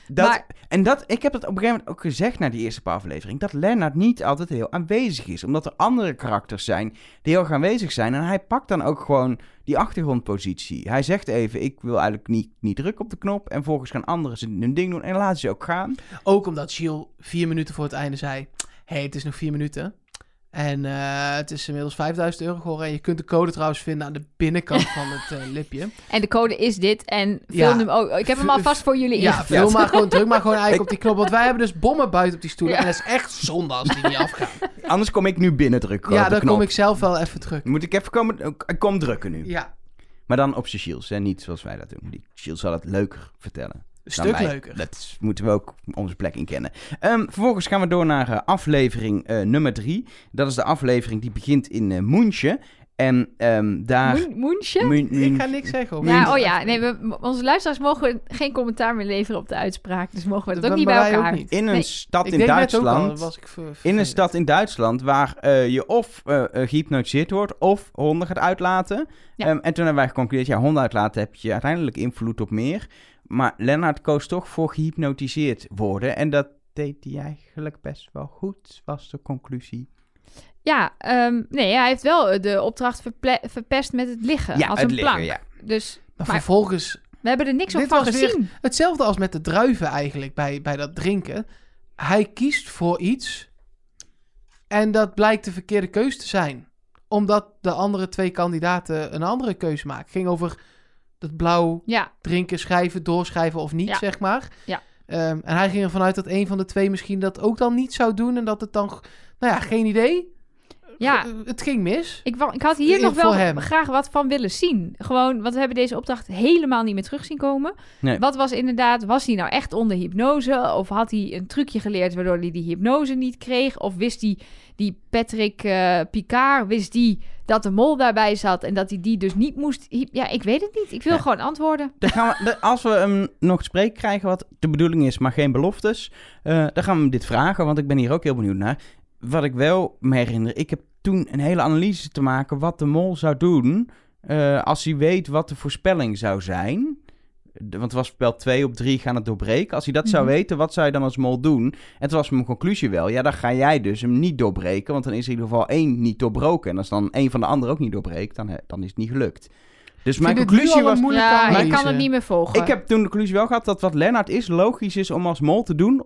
Dat, Maar- En dat, ik heb dat op een gegeven moment ook gezegd na die eerste paar afleveringen. Dat Lennart niet altijd heel aanwezig is. Omdat er andere karakters zijn die heel erg aanwezig zijn. En hij pakt dan ook gewoon die achtergrondpositie. Hij zegt even, ik wil eigenlijk niet, niet drukken op de knop. En volgens gaan anderen ze hun ding doen. En laten ze ook gaan. Ook omdat Gilles vier minuten voor het einde zei... Hé, hey, het is nog vier minuten. En eh, het is inmiddels 5000 euro geworden. En je kunt de code trouwens vinden aan de binnenkant van het eh, lipje. En de code is dit. En vul Ja. hem ook. Ik heb hem alvast voor jullie Ja, vul maar gewoon, druk maar gewoon eigenlijk op die knop. Want wij hebben dus bommen buiten op die stoelen. Ja. En dat is echt zonde als die niet afgaan. Anders kom ik nu binnen drukken. ja, op de dan knop. kom ik zelf wel even terug. Moet ik even komen? Ik kom drukken nu. Ja, Maar dan op zijn Shields. En niet zoals wij dat doen. Die Shields zal het leuker vertellen. Een stuk wij. leuker. Dat moeten we ook onze plek in kennen. Ehm, vervolgens gaan we door naar eh, aflevering eh, nummer drie. Dat is de aflevering die begint in Moensje. En ehm, daar... Moen- Moensje? Moen- Ik ga niks zeggen over Ja, oh ja. Nee, we, onze luisteraars mogen geen commentaar meer leveren op de uitspraak. Dus mogen we dat ook niet bij elkaar. niet. in een Nee. stad Ik in al, Duitsland... was ik ver- In een stad in Duitsland waar eh, je of eh, eh, gehypnotiseerd wordt of honden gaat uitlaten. Ja. Ehm, en toen hebben wij geconcludeerd, ja, honden uitlaten heb je uiteindelijk invloed op meer. Maar Lennart koos toch voor gehypnotiseerd worden. En dat deed hij eigenlijk best wel goed, was de conclusie. Ja, ehm, nee, hij heeft wel eh, de opdracht verple- verpest met het liggen. ja, als het een liggen, plank. ja. Dus Maar, Maar- vervolgens, we hebben er niks op van gezien. hetzelfde als met de druiven eigenlijk bij, bij dat drinken. Hij kiest voor iets en dat blijkt de verkeerde keus te zijn. Omdat de andere twee kandidaten een andere keuze maken. Het ging over dat blauw Ja, drinken, schrijven, doorschrijven of niet, Ja. zeg maar. Ja. Ehm, en hij ging ervan uit dat een van de twee misschien dat ook dan niet zou doen. En dat het dan, nou ja, geen idee. ja. Eh, Het ging mis. Ik, ik had hier In- nog wel hem. graag wat van willen zien. Gewoon, want we hebben deze opdracht helemaal niet meer terug zien komen. Nee. Wat was inderdaad, was hij nou echt onder hypnose? Of had hij een trucje geleerd waardoor hij die hypnose niet kreeg? Of wist hij, die Patrick eh, Picard, wist die dat de mol daarbij zat en dat hij die dus niet moest... Ja, ik weet het niet. Ik wil Ja. gewoon antwoorden. Dan gaan we, als we hem nog te spreken krijgen, wat de bedoeling is, maar geen beloftes, eh, dan gaan we hem dit vragen, want ik ben hier ook heel benieuwd naar. Wat ik wel me herinner, ik heb toen een hele analyse te maken wat de mol zou doen eh, als hij weet wat de voorspelling zou zijn. De- Want het was spel 2 op 3 gaan het doorbreken. Als hij dat zou Mhm. weten, wat zou je dan als mol doen? En toen was mijn conclusie wel, ja, dan ga jij dus hem niet doorbreken, want dan is er in ieder geval één niet doorbroken. En als dan één van de anderen ook niet doorbreekt, dan, dan is het niet gelukt. Dus Ik mijn conclusie was... moeilijke Ja, ik kan het niet meer volgen. Ik heb toen de conclusie wel gehad dat wat Lennart is logisch is om als mol te doen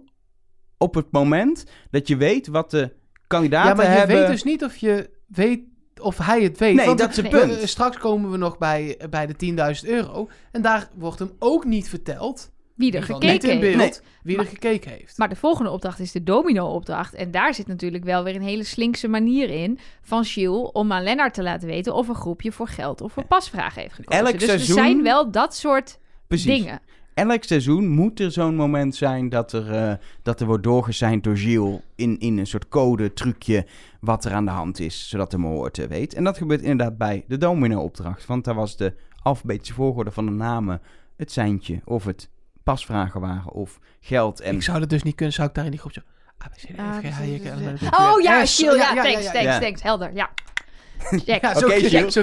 op het moment dat je weet wat de kandidaten Ja, maar je hebben. weet dus niet of je weet of hij het weet. Nee, Want dat is het punt. eh, straks komen we nog bij, bij de 10.000 euro. En daar wordt hem ook niet verteld. Wie er gekeken in heeft. beeld Nee. wie er gekeken heeft. Maar de volgende opdracht is de domino-opdracht. En daar zit natuurlijk wel weer een hele slinkse manier in van Gilles om aan Lennart te laten weten of een groepje voor geld of voor pasvragen heeft gekozen. Elk dus seizoen- er zijn wel dat soort Precies. dingen. Elk seizoen moet er zo'n moment zijn dat er, eh, dat er wordt doorgezeind door Gilles in, in een soort code, trucje, wat er aan de hand is, zodat de het eh, weet. En dat gebeurt inderdaad bij de domino-opdracht, want daar was de alfabetische volgorde van de namen het seintje of het pasvragen waren of geld. En Ik zou dat dus niet kunnen, zou ik daar in die groep zo... Oh ja. Gilles, ja, ja, thanks, ja, thanks, ja. thanks, helder, ja. Check. Ja, zo, Oké, zo, Gilles.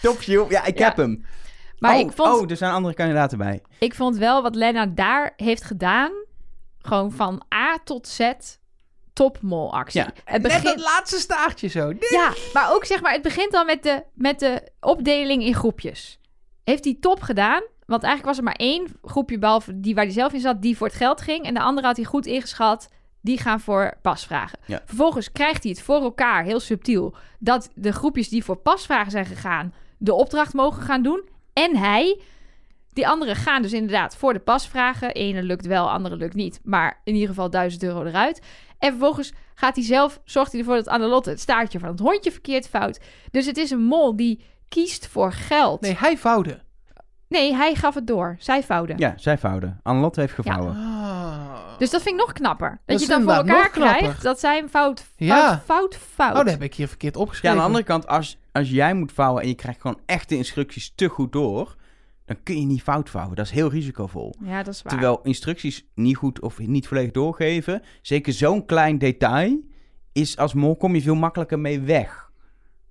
Top Gilles, ja ik Ja. heb hem. Maar oh, ik, vond, oh, er zijn andere kandidaten bij. ik vond wel wat Lena daar heeft gedaan... gewoon van A tot Z topmolactie. Ja. Het Net begint... dat laatste staartje zo. Ja, maar ook zeg maar, het begint al met de, met de opdeling in groepjes. Heeft hij top gedaan? Want eigenlijk was er maar één groepje, behalve die waar hij zelf in zat, die voor het geld ging. En de andere had hij goed ingeschat. Die gaan voor pasvragen. Ja. Vervolgens krijgt hij het voor elkaar, heel subtiel, dat de groepjes die voor pasvragen zijn gegaan, de opdracht mogen gaan doen. En hij, die anderen gaan dus inderdaad voor de pasvragen. Ene lukt wel, andere lukt niet. Maar in ieder geval 1000 euro eruit. En vervolgens gaat hij zelf, zorgt hij ervoor dat Annelotte het staartje van het hondje verkeerd fout. Dus het is een mol die kiest voor geld. Nee, hij vouwde. Nee, hij gaf het door. Zij fouden. Ja, zij vouwden. Annelot heeft gevouwen. Ah. Dus dat vind ik nog knapper. Dat, Dat je dan voor elkaar krijgt dat zij een fout, fout, Ja. fout, fout. Oh, dat heb ik hier verkeerd Ja, opgeschreven. aan de andere kant, als, als jij moet vouwen en je krijgt gewoon echt de instructies te goed door, dan kun je niet fout vouwen. Dat is heel risicovol. Ja, dat is waar. Terwijl instructies niet goed of niet volledig doorgeven, zeker zo'n klein detail, is als mol kom je veel makkelijker mee weg.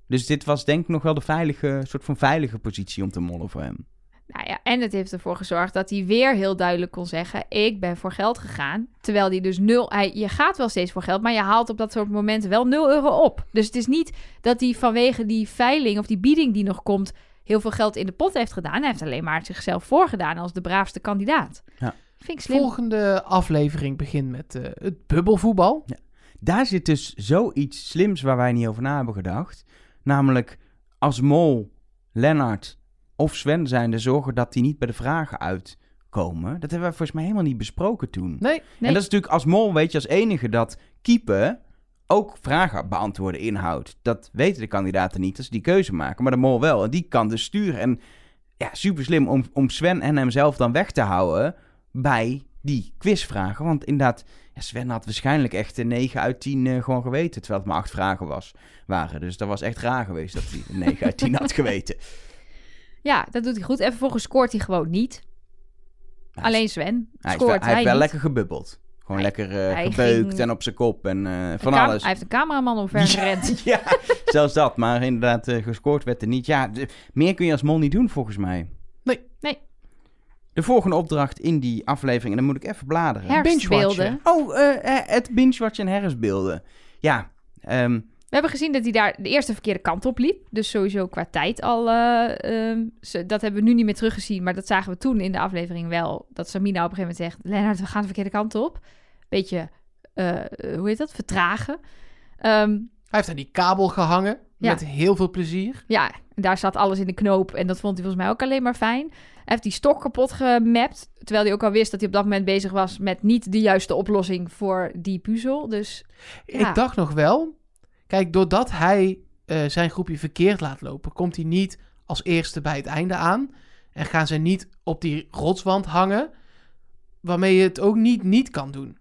Dus dit was denk ik nog wel de veilige, soort van veilige positie om te mollen voor hem. Nou ja, en het heeft ervoor gezorgd dat hij weer heel duidelijk kon zeggen: Ik ben voor geld gegaan. Terwijl hij dus nul. Hij, je gaat wel steeds voor geld, maar je haalt op dat soort momenten wel 0 euro op. Dus het is niet dat hij vanwege die veiling of die bieding die nog komt. heel veel geld in de pot heeft gedaan. Hij heeft alleen maar zichzelf voorgedaan als de braafste kandidaat. Ja. Vind ik slim. Volgende aflevering begint met eh, het bubbelvoetbal. Daar zit dus zoiets slims waar wij niet over na hebben gedacht. Namelijk als mol, Lennart of Sven zijnde zorgen dat die niet bij de vragen uitkomen. Dat hebben we volgens mij helemaal niet besproken toen. Nee, Nee. En dat is natuurlijk als mol weet je als enige dat keeper ook vragen beantwoorden inhoudt. Dat weten de kandidaten niet als ze die keuze maken, maar de mol wel. En die kan dus sturen. En ja, super slim om, om Sven en hemzelf dan weg te houden bij die quizvragen. Want inderdaad, ja, Sven had waarschijnlijk echt een 9 uit 10 eh, gewoon geweten, terwijl het maar 8 vragen was, waren. Dus dat was echt raar geweest dat hij een 9 uit 10 had geweten. Ja, dat doet hij goed. En vervolgens scoort hij gewoon niet. Hij is- Alleen Sven hij, is wel- scoort. hij heeft wel niet. lekker gebubbeld. Gewoon Hij- lekker eh, hij gebeukt ging- en op zijn kop en eh, van alles. Hij heeft een cameraman omver gerend. Ja, zelfs dat. Maar inderdaad, eh, gescoord werd er niet. Ja, de- meer kun je als mol niet doen, volgens mij. Nee. Nee. De volgende opdracht in die aflevering, en dan moet ik even bladeren. Herfstbeelden. Oh, eh, eh, het binge-watchen en herfstbeelden. Ja, ehm, We hebben gezien dat hij daar de eerste verkeerde kant op liep. Dus sowieso qua tijd al. eh, ehm, ze- dat hebben we nu niet meer teruggezien. Maar dat zagen we toen in de aflevering wel. Dat Samina op een gegeven moment zegt: Lennart, we gaan de verkeerde kant op. Beetje, eh, eh, hoe heet dat? Vertragen. Ehm, Hij heeft aan die kabel gehangen. Ja. Met heel veel plezier. ja, en daar zat alles in de knoop. En dat vond hij volgens mij ook alleen maar fijn. Hij heeft die stok kapot gemapt. Terwijl hij ook al wist dat hij op dat moment bezig was met niet de juiste oplossing voor die puzzel. Dus Ja. Ik dacht nog wel. Kijk, doordat hij eh, zijn groepje verkeerd laat lopen, komt hij niet als eerste bij het einde aan. En gaan ze niet op die rotswand hangen. Waarmee je het ook niet niet kan doen.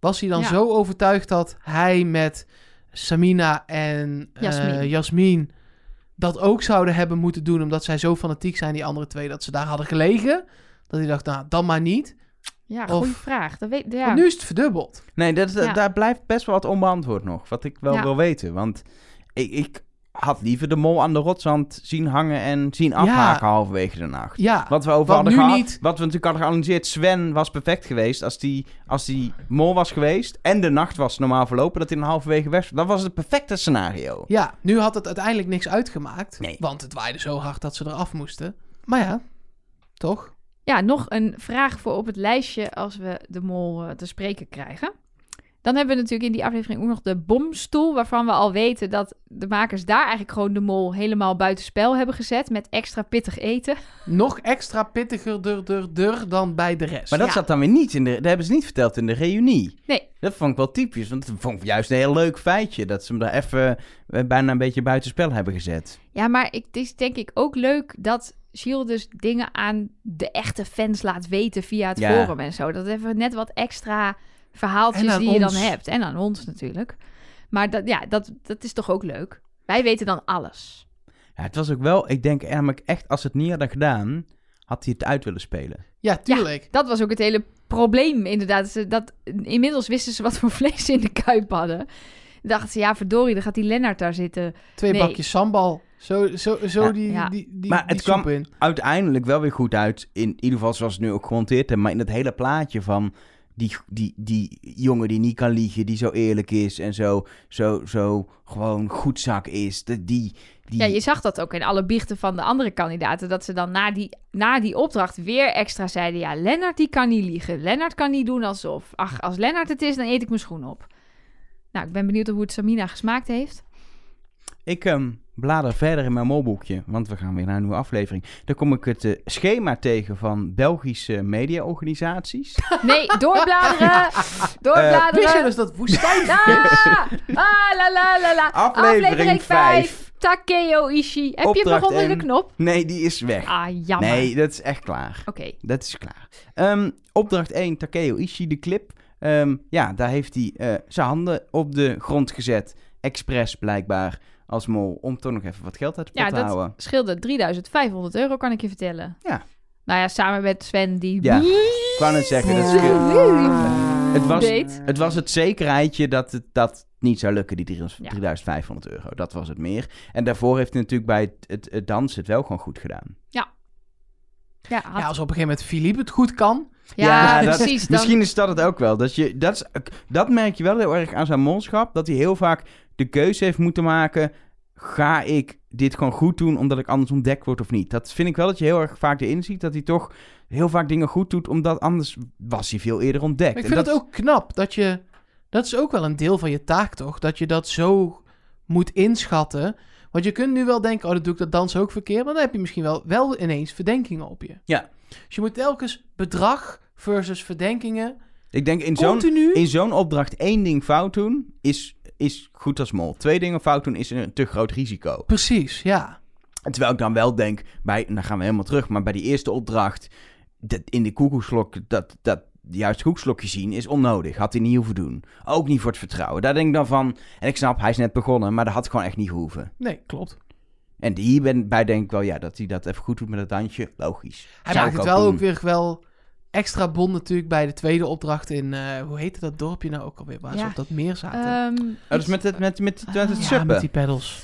Was hij dan Ja. zo overtuigd dat hij met Samina en Jasmin. Jasmin dat ook zouden hebben moeten doen. Omdat zij zo fanatiek zijn, die andere twee, dat ze daar hadden gelegen. Dat hij dacht, nou, dan maar niet. Ja, Of- goede vraag. Dat weet, ja. Nu is het verdubbeld. nee, dat, Ja. daar blijft best wel wat onbeantwoord nog. Wat ik wel Ja. wil weten. Want ik, ik had liever de mol aan de rotswand zien hangen en zien afhaken halverwege de nacht. Ja, Wat we over Wat hadden nu gehad, niet. wat we natuurlijk hadden geanalyseerd, Sven was perfect geweest als die, als die mol was geweest en de nacht was normaal verlopen, dat hij een halverwege weg was. Dat was het perfecte scenario. Ja, nu had het uiteindelijk niks uitgemaakt. Nee. Want het waaide zo hard dat ze eraf moesten. Maar ja, toch? Ja, nog een vraag voor op het lijstje als we de mol eh, te spreken krijgen. Dan hebben we natuurlijk in die aflevering ook nog de bomstoel, waarvan we al weten dat de makers daar eigenlijk gewoon de mol helemaal buitenspel hebben gezet met extra pittig eten. Nog extra pittiger dur, dur, dur dan bij de rest. Maar dat Ja. zat dan weer niet in de, dat hebben ze niet verteld in de reunie. Nee. Dat vond ik wel typisch, want dat vond ik juist een heel leuk feitje, dat ze hem daar even eh, bijna een beetje buitenspel hebben gezet. Ja, maar ik, het is denk ik ook leuk dat Gilles dus dingen aan de echte fans laat weten via het Ja. forum en zo. Dat even net wat extra verhaaltjes die je dan hebt. En aan ons natuurlijk. Maar dat, ja, dat, dat is toch ook leuk. Wij weten dan alles. Ja, het was ook wel, ik denk namelijk echt, als ze het niet hadden gedaan, had hij het uit willen spelen. Ja, tuurlijk. Dat was ook het hele probleem, inderdaad. Ze- Dat, inmiddels wisten ze wat voor vlees ze in de kuip hadden. Dachten ze, ja, verdorie, dan gaat die Lennart daar zitten. Twee Nee. bakjes sambal. Zo, zo, zo Ja. die, Ja. die, die, Maar die het kwam- in. uiteindelijk wel weer goed uit. In ieder geval zoals ze het nu ook gemonteerd hebben. Maar in het hele plaatje van die, die, die jongen die niet kan liegen. Die zo eerlijk is en zo, zo, zo gewoon goedzak is. De, die, die, Ja, je zag dat ook in alle biechten van de andere kandidaten. Dat ze dan na die, na die opdracht weer extra zeiden... Ja, Lennart die kan niet liegen. Lennart kan niet doen alsof... Ach, als Lennart het is, dan eet ik mijn schoen op. Nou, ik ben benieuwd hoe het Samina gesmaakt heeft. Ik ehm, blader verder in mijn molboekje. Want we gaan weer naar een nieuwe aflevering. Dan kom ik het eh, schema tegen van Belgische mediaorganisaties. Nee, doorbladeren! Eh, Wist je Doorbladeren! dus dat woestijn? Ah, ah, la, la, la, la. Aflevering vijf. Takeo Ishii. Heb je nog onder de knop? Nee, die is weg. Ah, jammer. Nee, dat is echt klaar. Oké. Dat is klaar. Ehm, opdracht 1, Takeo Ishii, de clip. Ehm, ja, daar heeft hij eh, zijn handen op de grond gezet. Expres blijkbaar als mol. Om toch nog even wat geld uit de pot Ja, te dat houden. scheelde 3500 euro, kan ik je vertellen. Ja. Nou ja, samen met Sven die... Ja, Ik wou net zeggen, dat is het, was, het was het zekerheidje dat het dat niet zou lukken, die 300 Ja. 3500 euro. Dat was het meer. En daarvoor heeft hij natuurlijk bij het, het, het dansen het wel gewoon goed gedaan. Ja, had- Ja, als op een gegeven moment Philippe het goed kan. ja, dat- precies. Dan, Misschien is dat het ook wel. Dat, je, dat, is, dat merk je wel heel erg aan zijn molschap. Dat hij heel vaak de keuze heeft moeten maken. Ga ik dit gewoon goed doen omdat ik anders ontdekt word of niet? Dat vind ik wel dat je heel erg vaak erin ziet. Dat hij toch heel vaak dingen goed doet. Omdat anders was hij veel eerder ontdekt. Maar ik En vind dat het ook knap dat je... Dat is ook wel een deel van je taak, toch? Dat je dat zo moet inschatten. Want je kunt nu wel denken, oh, dat doe ik dat dansen ook verkeerd. Maar dan heb je misschien wel, wel ineens verdenkingen op je. Ja. Dus je moet telkens bedrag versus verdenkingen... Ik denk in zo'n continu... in zo'n opdracht één ding fout doen is, is goed als mol. Twee dingen fout doen is een te groot risico. Precies, ja. En Terwijl ik dan wel denk, bij, en dan gaan we helemaal terug, maar bij die eerste opdracht, dat in de koekoekslok, dat, dat juist koekslokje zien is onnodig. Had hij niet hoeven doen. Ook niet voor het vertrouwen. Daar denk ik dan van, en ik snap, hij is net begonnen, maar dat had gewoon echt niet gehoeven. Nee, klopt. En hierbij denk ik wel, ja, dat hij dat even goed doet met het dansje, logisch. Hij Zou maakt ik het wel doen. ook weer wel extra bond natuurlijk bij de tweede opdracht in... eh, hoe heette dat dorpje nou ook alweer? Waar ze Ja. op dat meer zaten. Ehm, Oh, dat is met het, met, met, met het ja, suppen. met die pedals.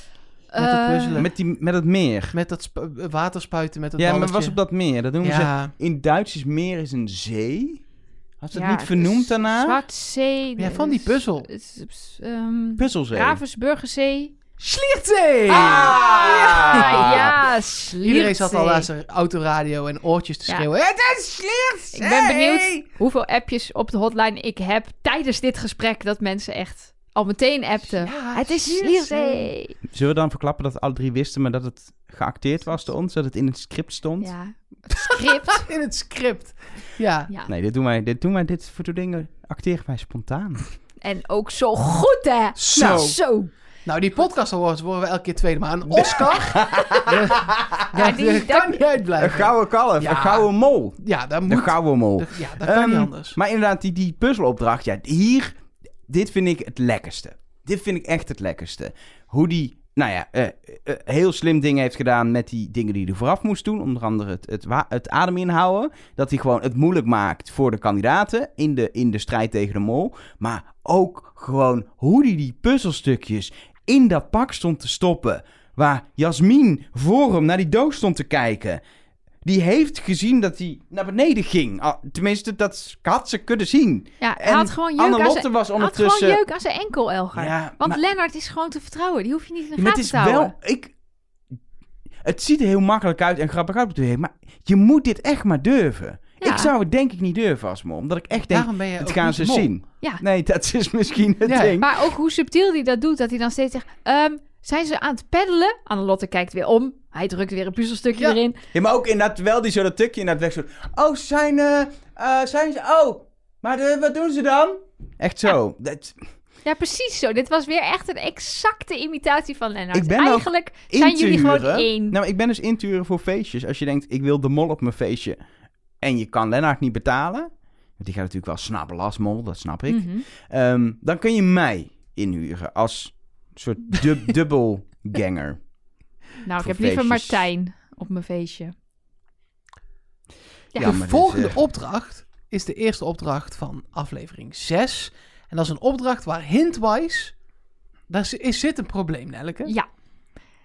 met het puzzelen. Met, die, met het meer. Met dat spu- waterspuiten, met dat Ja, maar balletje. was op dat meer. Dat noemen ze... Ja, In Duits is meer is een zee. Had ze het ja, niet vernoemd daarna? Zwartzee. Ja, van die puzzel. Um, Puzzelzee. Ravensburgerzee. Schliertzee! Ah, ja, Iedereen zat al naar zijn autoradio en oortjes te Ja. schreeuwen. Het is Schliertzee! Ik ben benieuwd hoeveel appjes op de hotline ik heb tijdens dit gesprek dat mensen echt al meteen appten. Ja, het is. Schliersee. Zullen we dan verklappen dat alle drie wisten, maar dat het geacteerd was door ons? Dat het in het script stond? Ja, script. In het script. Ja. ja. Nee, dit doen wij, dit doen wij, dit voor dingen acteren wij spontaan. En ook zo goed, hè? Zo. Nou, zo. Nou, die podcast awards worden we elke keer tweede. Maar een Oscar, Ja, die, dat kan dat- niet Een uitblijven. gouden kalf, Ja. een gouden mol. Ja, dat Een moet. gouden mol. dat- Ja, dat kan niet Ehm, anders. Maar inderdaad, die, die puzzelopdracht, ja, hier, dit vind ik het lekkerste. Dit vind ik echt het lekkerste. Hoe die, nou ja, eh, eh, heel slim dingen heeft gedaan met die dingen die hij vooraf moest doen. Onder andere het, het, adem inhouden. Dat hij gewoon het moeilijk maakt voor de kandidaten in de, in de strijd tegen de mol. Maar ook gewoon hoe hij die puzzelstukjes in dat pak stond te stoppen. Waar Jasmin voor hem naar die doos stond te kijken. Die heeft gezien dat hij naar beneden ging. Ah, Tenminste, dat had ze kunnen zien. Ja, hij En had gewoon jeuk Anne-Lotte zijn, was hij had ondertussen... gewoon jeuk aan zijn enkel, Elgar. Ja, Want maar- Lennart is gewoon te vertrouwen. Die hoef je niet in de Ja, maar het gaten is te houden. wel... Ik, het ziet er heel makkelijk uit en grappig uit op tv, maar je moet dit echt maar durven. Ja. Ik zou het denk ik niet durven als mol, omdat ik echt denk, Daarom ben je het gaan ze mol. zien. Ja. Nee, dat is misschien het Ja, ding. Maar ook hoe subtiel hij dat doet. Dat hij dan steeds zegt... ehm, zijn ze aan het peddelen? Annelotte kijkt weer om. Hij drukt weer een puzzelstukje Ja. erin. Ja, maar ook inderdaad, terwijl die zo dat tukje inderdaad weg zo. Oh, zijn, eh, eh, zijn ze, oh, maar de, wat doen ze dan? Echt zo. Dat, Ja, precies zo. Dit was weer echt een exacte imitatie van Lennart. Ik ben Eigenlijk zijn jullie gewoon één. Nou, ik ben dus in te huren voor feestjes. Als je denkt, ik wil de mol op mijn feestje en je kan Lennart niet betalen. Want die gaat natuurlijk wel snabbelen als mol, dat snap ik. Mhm. Ehm, dan kun je mij inhuren als soort dub dubbelganger. Nou, ik heb liever feestjes. Martijn op mijn feestje. Ja. De volgende opdracht is de eerste opdracht van aflevering 6. En dat is een opdracht waar hintwise daar is, zit een probleem, Nelleke. Ja.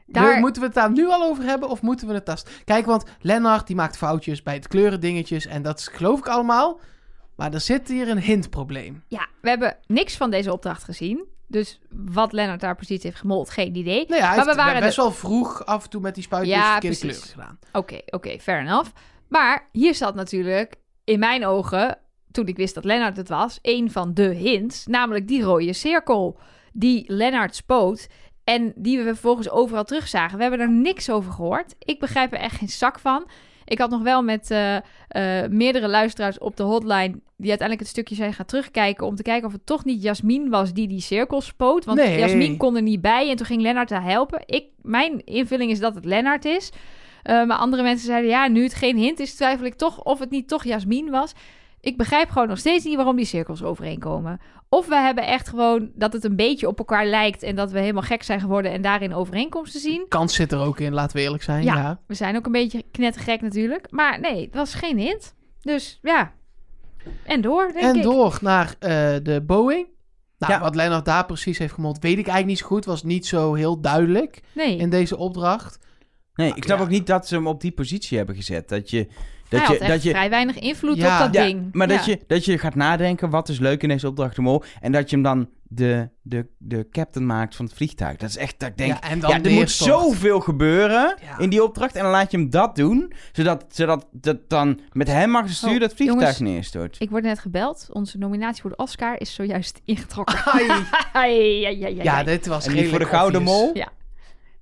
Daar... Moeten we het daar nu al over hebben of moeten we het tast? Kijk, want Lennart die maakt foutjes bij het kleuren dingetjes en dat geloof ik allemaal. Maar er zit hier een hintprobleem. Ja, we hebben niks van deze opdracht gezien. Dus wat Lennart daar precies heeft gemold, geen idee. Nou ja, maar we waren best wel vroeg af en toe met die spuitjes ja, verkeerde kleuren gedaan. Oké, oké, fair enough. Maar hier zat natuurlijk in mijn ogen, toen ik wist dat Lennart het was, een van de hints. Namelijk die rode cirkel die Lennart spoot. En die we vervolgens overal terugzagen. We hebben er niks over gehoord. Ik begrijp er echt geen zak van. Ik had nog wel met uh, uh, meerdere luisteraars op de hotline... die uiteindelijk het stukje zijn gaan terugkijken... om te kijken of het toch niet Jasmin was die die cirkel spoot. Want nee. Jasmin kon er niet bij en toen ging Lennart haar helpen. Ik, mijn invulling is dat het Lennart is. Uh, maar andere mensen zeiden... ja, nu het geen hint is, twijfel ik toch of het niet toch Jasmin was... Ik begrijp gewoon nog steeds niet waarom die cirkels overeenkomen. Of we hebben echt gewoon dat het een beetje op elkaar lijkt en dat we helemaal gek zijn geworden en daarin overeenkomsten zien. Kans zit er ook in, laten we eerlijk zijn. Ja, ja. we zijn ook een beetje knettergek natuurlijk. Maar nee, het was geen hint. Dus ja, en door, denk en ik. door naar uh, de Boeing. Nou, ja. wat Lennart daar precies heeft gemond, weet ik eigenlijk niet zo goed. Was niet zo heel duidelijk nee. in deze opdracht. Nee, ik snap ja. ook niet dat ze hem op die positie hebben gezet. Dat je dat je, had dat je, vrij weinig invloed ja, op dat ja, ding. Maar dat, je, dat je gaat nadenken, wat is leuk in deze opdracht de mol? En dat je hem dan de, de, de captain maakt van het vliegtuig. Dat is echt, dat ik denk, ja, en dan ja, er moet zoveel gebeuren in die opdracht. En dan laat je hem dat doen, zodat, zodat dat dan met hem mag sturen oh, dat vliegtuig jongens, neerstort. Ik word net gebeld. Onze nominatie voor de Oscar is zojuist ingetrokken. ja, dit was en voor de Gouden Mol? Ja.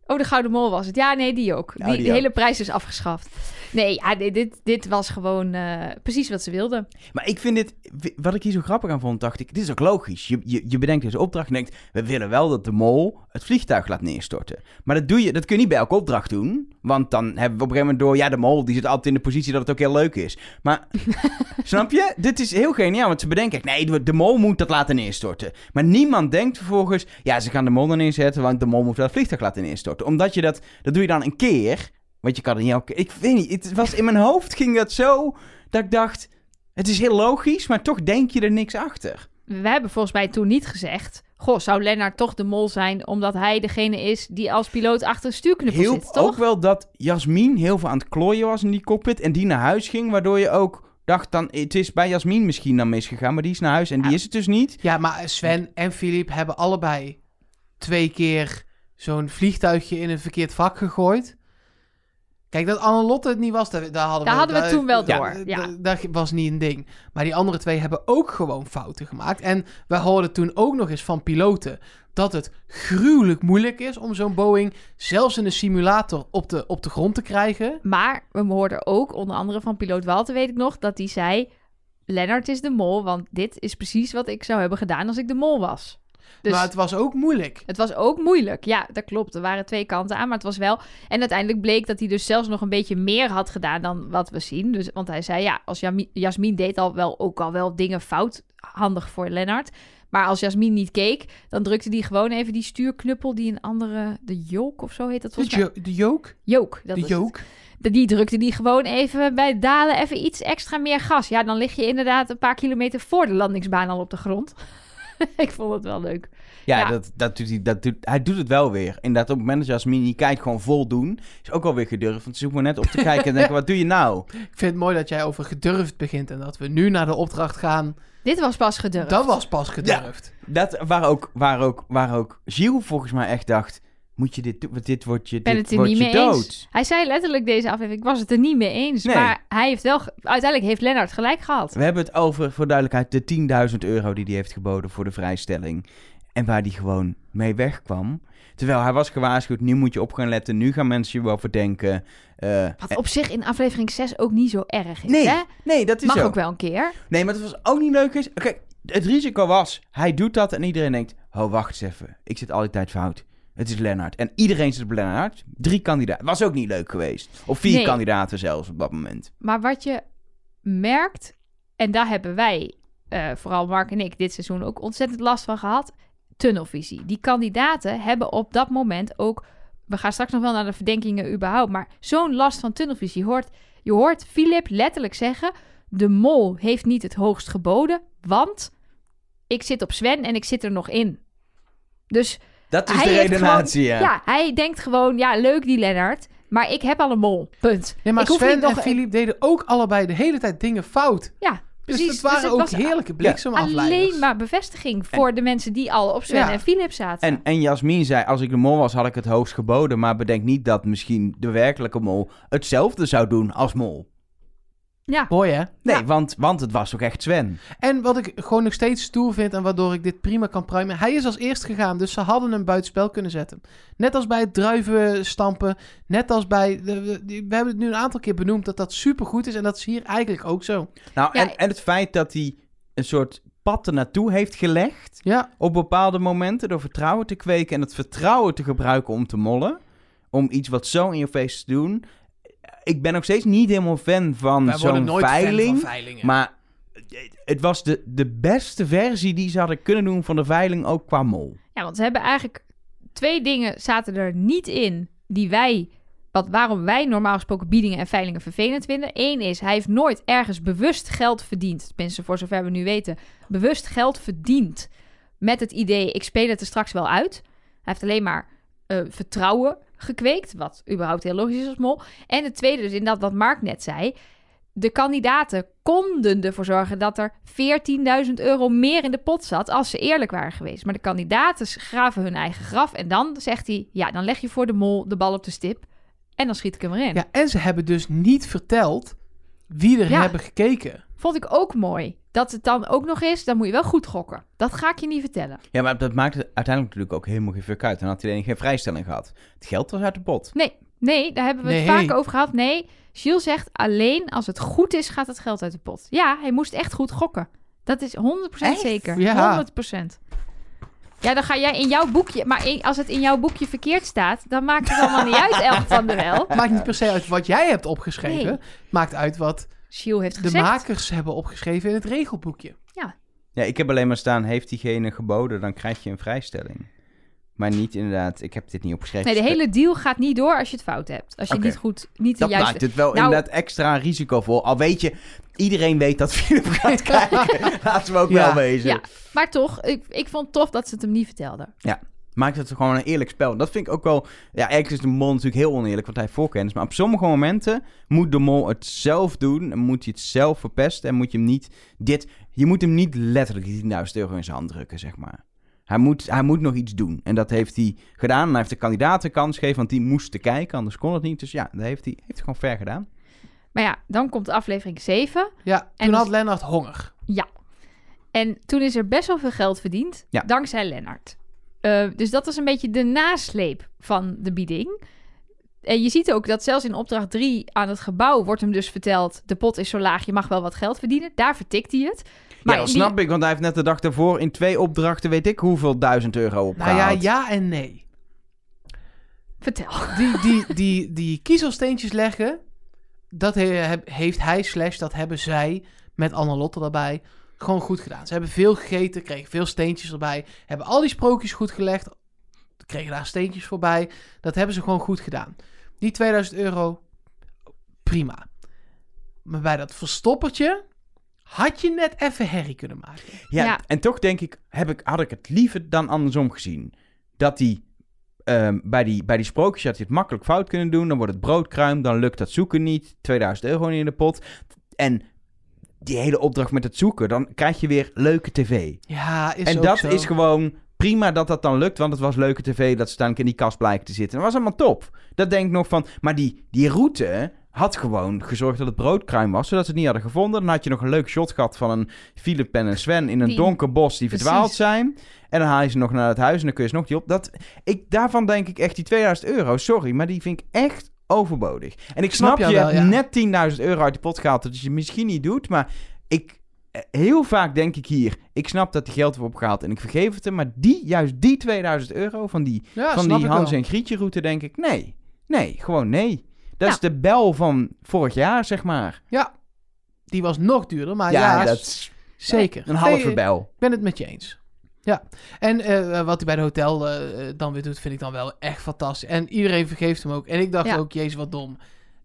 Oh, de Gouden Mol was het. Ja, nee, die ook. Die, oh, die de ook. hele prijs is afgeschaft. Nee, ja, dit, dit was gewoon uh, precies wat ze wilden. Maar ik vind dit, wat ik hier zo grappig aan vond, dacht ik, dit is ook logisch. Je, je, je bedenkt deze opdracht en denkt, we willen wel dat de mol het vliegtuig laat neerstorten. Maar dat, doe je, dat kun je niet bij elke opdracht doen. Want dan hebben we op een gegeven moment door, ja, de mol die zit altijd in de positie dat het ook heel leuk is. Maar, snap je? Dit is heel geniaal, want ze bedenken, nee, de, de mol moet dat laten neerstorten. Maar niemand denkt vervolgens, ja, ze gaan de mol er neerzetten, want de mol moet wel het vliegtuig laten neerstorten. Omdat je dat, dat doe je dan een keer... Want je kan er niet elke... Ik weet niet, het was in mijn hoofd ging dat zo... Dat ik dacht, het is heel logisch, maar toch denk je er niks achter. We hebben volgens mij toen niet gezegd... Goh, zou Lennart toch de mol zijn... omdat hij degene is die als piloot achter de stuurknuppel heel, zit, toch? Ook wel dat Jasmin heel veel aan het klooien was in die cockpit... en die naar huis ging, waardoor je ook dacht dan... het is bij Jasmin misschien dan misgegaan, maar die is naar huis en ja. die is het dus niet. Ja, maar Sven en Filip hebben allebei twee keer zo'n vliegtuigje in een verkeerd vak gegooid... Kijk, dat Annelotte het niet was, daar, daar hadden daar we... hadden we toen wel door, ja. Dat was niet een ding. Maar die andere twee hebben ook gewoon fouten gemaakt. En we hoorden toen ook nog eens van piloten... dat het gruwelijk moeilijk is om zo'n Boeing... zelfs in een simulator op de, op de grond te krijgen. Maar we hoorden ook, onder andere van piloot Walter, weet ik nog... dat hij zei, Lennart is de mol... want dit is precies wat ik zou hebben gedaan als ik de mol was. Dus maar het was ook moeilijk. Het was ook moeilijk, ja, dat klopt. Er waren twee kanten aan, maar het was wel... En uiteindelijk bleek dat hij dus zelfs nog een beetje meer had gedaan dan wat we zien. Dus, want hij zei, ja, als Jasmin deed al wel, ook al wel dingen fout, handig voor Lennart. Maar als Jasmin niet keek, dan drukte hij gewoon even die stuurknuppel die een andere... De joke of zo heet dat volgens mij. De? Joke, dat de. Het. Die drukte die gewoon even bij dalen even iets extra meer gas. Ja, dan lig je inderdaad een paar kilometer voor de landingsbaan al op de grond. ik vond het wel leuk. Ja, ja. Dat, dat doet hij, dat doet, hij doet het wel weer. Inderdaad, op het moment dat Jasmin niet kijkt, gewoon vol doen. Is ook alweer gedurfd. Want ze zoeken net op te kijken en denken, wat doe je nou? Ik vind het mooi dat jij over gedurfd begint. En dat we nu naar de opdracht gaan. Dit was pas gedurfd. Dat was pas gedurfd. Ja, dat waar ook, waar ook, waar ook Gilles volgens mij echt dacht... Moet je dit doen? Dit wordt je, ben dit het er wordt niet je mee dood. eens. Hij zei letterlijk deze aflevering, ik was het er niet mee eens. Nee. Maar hij heeft wel, uiteindelijk heeft Lennart gelijk gehad. We hebben het over, voor duidelijkheid, de 10.000 euro die hij heeft geboden voor de vrijstelling. En waar die gewoon mee wegkwam. Terwijl hij was gewaarschuwd, nu moet je op gaan letten. Nu gaan mensen je wel verdenken. Uh, Wat op zich in aflevering 6 ook niet zo erg is, nee, hè? Nee, dat is Mag zo. ook wel een keer. Nee, maar het was ook niet leuk. Is, kijk, het risico was, hij doet dat en iedereen denkt... Oh, wacht eens even. Ik zit altijd fout. Het is Lennart. En iedereen zit op Lennart. Drie kandidaten. Was ook niet leuk geweest. Of vier Nee. kandidaten zelfs op dat moment. Maar wat je merkt, en daar hebben wij, eh, vooral Mark en ik, dit seizoen ook ontzettend last van gehad, tunnelvisie. Die kandidaten hebben op dat moment ook, we gaan straks nog wel naar de verdenkingen überhaupt, maar zo'n last van tunnelvisie. Je hoort, je hoort Philip letterlijk zeggen, de mol heeft niet het hoogst geboden, want ik zit op Sven en ik zit er nog in. Dus Dat is Hij de redenatie, gewoon- ja. Ja, hij denkt gewoon, ja, leuk die Lennart, maar ik heb al een mol. Punt. Ja, maar ik Sven nog... en Filip deden ook allebei de hele tijd dingen fout. Ja, Dus precies. het waren het ook was heerlijke bliksemafleiders. alleen maar bevestiging voor de mensen die al op Sven Ja. en Philip zaten. En, en Jasmin zei, als ik de mol was, had ik het hoogst geboden. Maar bedenk niet dat misschien de werkelijke mol hetzelfde zou doen als mol. Ja, Mooi hè? Nee, Ja. want, want het was ook echt Sven. En wat ik gewoon nog steeds stoer vind en waardoor ik dit prima kan pruimen. Hij is als eerst gegaan, dus ze hadden hem buitenspel kunnen zetten. Net als bij het druiven stampen. Net als bij... De, we hebben het nu een aantal keer benoemd dat dat supergoed is. En dat is hier eigenlijk ook zo. Nou, Ja, en, en het feit dat hij een soort pad ernaartoe heeft gelegd... Ja, op bepaalde momenten door vertrouwen te kweken... en het vertrouwen te gebruiken om te mollen... om iets wat zo in je face te doen... Ik ben nog steeds niet helemaal fan van zo'n fan veiling... van veilingen. Maar het was de, de beste versie die ze hadden kunnen doen van de veiling, ook qua mol. ja, want ze hebben eigenlijk twee dingen zaten er niet in die wij, wat, waarom wij normaal gesproken biedingen en veilingen vervelend vinden. Eén is, hij heeft nooit ergens bewust geld verdiend, tenminste voor zover we nu weten, bewust geld verdiend met het idee, ik speel het er straks wel uit. Hij heeft alleen maar eh, vertrouwen gekweekt, wat überhaupt heel logisch is als mol. En het tweede dus, in dat wat Mark net zei, de kandidaten konden ervoor zorgen dat er 14.000 euro meer in de pot zat als ze eerlijk waren geweest. Maar de kandidaten graven hun eigen graf en dan zegt hij, ja, dan leg je voor de mol de bal op de stip en dan schiet ik hem erin. Ja, en ze hebben dus niet verteld wie er Ja. hebben gekeken. Vond ik ook mooi. Dat het dan ook nog is, dan moet je wel goed gokken. Dat ga ik je niet vertellen. Ja, maar dat maakte uiteindelijk natuurlijk ook helemaal geen fuck uit. Dan had hij alleen geen vrijstelling gehad. Het geld was uit de pot. Nee, nee, daar hebben we het vaak over gehad. Nee, Gilles zegt alleen als het goed is, gaat het geld uit de pot. Ja, hij moest echt goed gokken. Dat is 100% Echt? zeker. Ja. 100%. Ja, dan ga jij in jouw boekje... Maar in- als het in jouw boekje verkeerd staat... dan maakt het allemaal niet uit, elk van de wel. Maakt niet per se uit wat jij hebt opgeschreven. Nee. Maakt uit wat Gilles heeft de gezegd... makers hebben opgeschreven in het regelboekje. Ja, ik heb alleen maar staan, heeft diegene geboden, dan krijg je een vrijstelling. Maar niet inderdaad, ik heb dit niet opgeschreven. Nee, de hele deal gaat niet door als je het fout hebt. Als je Oké. niet goed... Niet de Dat juiste... maakt het wel Nou- inderdaad extra risicovol. Al weet je, iedereen weet dat Philip gaat kijken. Laten we ook Ja. wel wezen. Ja, maar toch, ik, ik vond het tof dat ze het hem niet vertelden. Maakt het gewoon een eerlijk spel. Dat vind ik ook wel... Ja, eigenlijk is de mol natuurlijk heel oneerlijk, want hij heeft voorkennis. Maar op sommige momenten moet de mol het zelf doen. En moet hij het zelf verpesten. En moet je hem niet... Dit, je moet hem niet letterlijk die 10.000 euro in zijn hand drukken, zeg maar. Hij moet, hij moet nog iets doen. En dat heeft hij gedaan. En hij heeft de kandidaten kans gegeven, want die moesten kijken. Anders kon het niet. Dus ja, dat heeft hij, heeft hij gewoon ver gedaan. Maar ja, dan komt aflevering 7. Ja, En toen dus- had Lennart honger. Ja. En toen is er best wel veel geld verdiend, Ja. dankzij Lennart. Eh, dus dat was een beetje de nasleep van de bieding. En je ziet ook dat zelfs in opdracht 3 aan het gebouw wordt hem dus verteld... de pot is zo laag, je mag wel wat geld verdienen. Daar vertikt hij het. Maar ja, dat die- snap ik, want hij heeft net de dag daarvoor in twee opdrachten weet ik hoeveel duizend euro opgehaald. Nou ja, ja en nee. Vertel. Die, die, die, die kiezelsteentjes leggen, dat heeft hij slash dat hebben zij met Annelotte erbij gewoon goed gedaan. Ze hebben veel gegeten, kregen veel steentjes erbij, hebben al die sprookjes goed gelegd, kregen daar steentjes voorbij. Dat hebben ze gewoon goed gedaan. Die 2000 euro, prima. Maar bij dat verstoppertje had je net even herrie kunnen maken. Ja, Ja. en toch denk ik, heb ik, had ik het liever dan andersom gezien. Dat die, ehm, bij die, bij die sprookjes had je het makkelijk fout kunnen doen. Dan wordt het broodkruim, dan lukt dat zoeken niet. 2000 euro in de pot. En die hele opdracht met het zoeken, dan krijg je weer leuke tv. Ja, is en dat zo. is gewoon prima dat dat dan lukt, want het was leuke tv dat ze dan in die kast blijken te zitten. Dat was allemaal top. Dat denk ik nog van, maar die, die route had gewoon gezorgd dat het broodkruim was, zodat ze het niet hadden gevonden. Dan had je nog een leuk shot gehad van een Philip en een Sven in een Die- donker bos die Precies. verdwaald zijn. En dan haal je ze nog naar het huis en dan kun je ze nog die op. Dat, ik, daarvan denk ik echt die 2000 euro, sorry, maar die vind ik echt overbodig. En ik Snap snap, je wel, ja. net 10.000 euro uit de pot gehaald, dat je misschien niet doet, maar ik, eh, heel vaak denk ik hier, ik snap dat die geld wordt opgehaald en ik vergeef het hem, maar die, juist die 2000 euro van die, Ja, van die Hans en Grietje route, denk ik, nee, nee, gewoon nee. Dat Ja. is de bel van vorig jaar, zeg maar. Ja, die was nog duurder, maar ja, ja, dat is zeker. een halve bel. Ik ben het met je eens. Ja, en eh, wat hij bij de hotel eh, eh, dan weer doet, vind ik dan wel echt fantastisch. En iedereen vergeeft hem ook. En ik dacht Ja. ook, jezus, wat dom.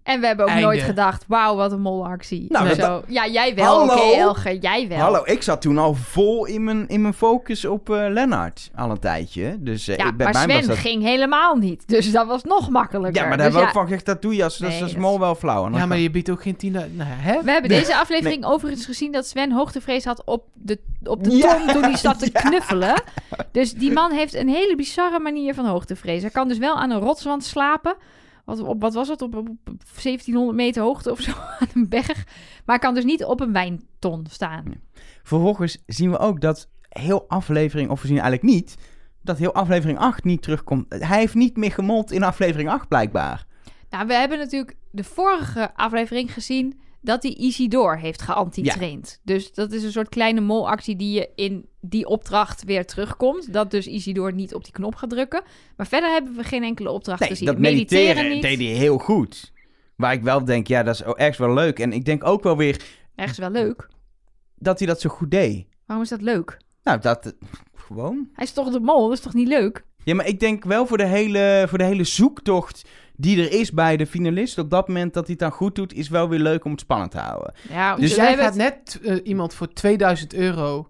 En we hebben ook Einde. nooit gedacht, wauw, wat een molactie. Nou, dat- zo. Ja, jij wel. Oké, Hallo? Elger, jij wel. Hallo, ik zat toen al vol in mijn, in mijn focus op eh Lennart. Al een tijdje. Dus eh, Ja, ik, bij maar mij Sven was dat... ging helemaal niet. Dus dat was nog makkelijker. Ja, maar daar Dus hebben we ja, ook van gezegd, dat doe je als, Nee, als, mol is- wel flauw. Ja, maar je biedt ook geen tien... Nou, hè? We hebben deze aflevering overigens gezien dat Sven hoogtevrees had op de, op de Ja. ton toen hij zat te knuffelen. Dus die man heeft een hele bizarre manier van hoogtevrees. Hij kan dus wel aan een rotswand slapen. Wat, op, wat was het? Op, op, op 1700 meter hoogte of zo aan een berg. Maar hij kan dus niet op een wijnton staan. Vervolgens zien we ook dat heel aflevering, of we zien eigenlijk niet, dat heel aflevering 8 niet terugkomt. Hij heeft niet meer gemold in aflevering 8 blijkbaar. Nou, we hebben natuurlijk de vorige aflevering gezien dat hij Isidor heeft geantitraind. Dus dat is een soort kleine molactie die je in die opdracht weer terugkomt. Dat dus Isidor niet op die knop gaat drukken. Maar verder hebben we geen enkele opdracht Nee, gezien. dat mediteren, niet. deed hij heel goed. Waar ik wel denk, ja, dat is echt wel leuk. En ik denk ook wel weer Ergens wel leuk. dat hij dat zo goed deed. Waarom is dat leuk? Nou, dat... Gewoon. Hij is toch de mol, dat is toch niet leuk? Ja, maar ik denk wel voor de hele, voor de hele zoektocht die er is bij de finalist. Op dat moment dat hij het dan goed doet, is wel weer leuk om het spannend te houden. Ja, Dus jij gaat het- net eh, iemand voor 2000 euro.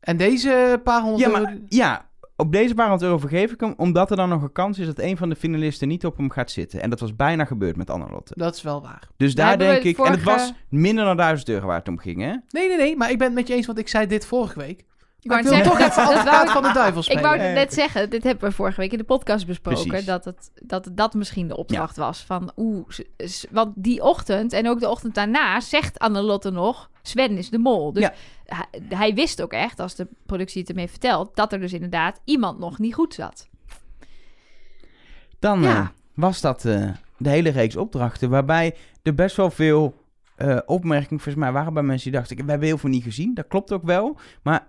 En deze paar honderd Ja, maar euro... ja, op deze paar honderd euro vergeef ik hem. Omdat er dan nog een kans is dat een van de finalisten niet op hem gaat zitten. En dat was bijna gebeurd met Annelotte. Dat is wel waar. Dus daar denk ik... En het was minder dan 1000 euro waar het om ging, hè? Nee, nee, nee. Maar ik ben het met je eens, want ik zei dit vorige week. Ik Maar wou ik wil net toch zeggen, even dat wou advocaat ik- van de duivel Ik spelen. wou Eh, net zeggen, dit hebben we vorige week in de podcast besproken. Precies. Dat, het, dat dat misschien de opdracht was. Van, oeh, want die ochtend en ook de ochtend daarna zegt Annelotte nog... Sven is de mol. Dus Ja. hij, hij wist ook echt, als de productie het hem heeft verteld... dat er dus inderdaad iemand nog niet goed zat. Dan Ja. eh, was dat eh, de hele reeks opdrachten. Waarbij er best wel veel eh, opmerkingen volgens mij waren bij mensen die dachten... We hebben heel veel niet gezien. Dat klopt ook wel. Maar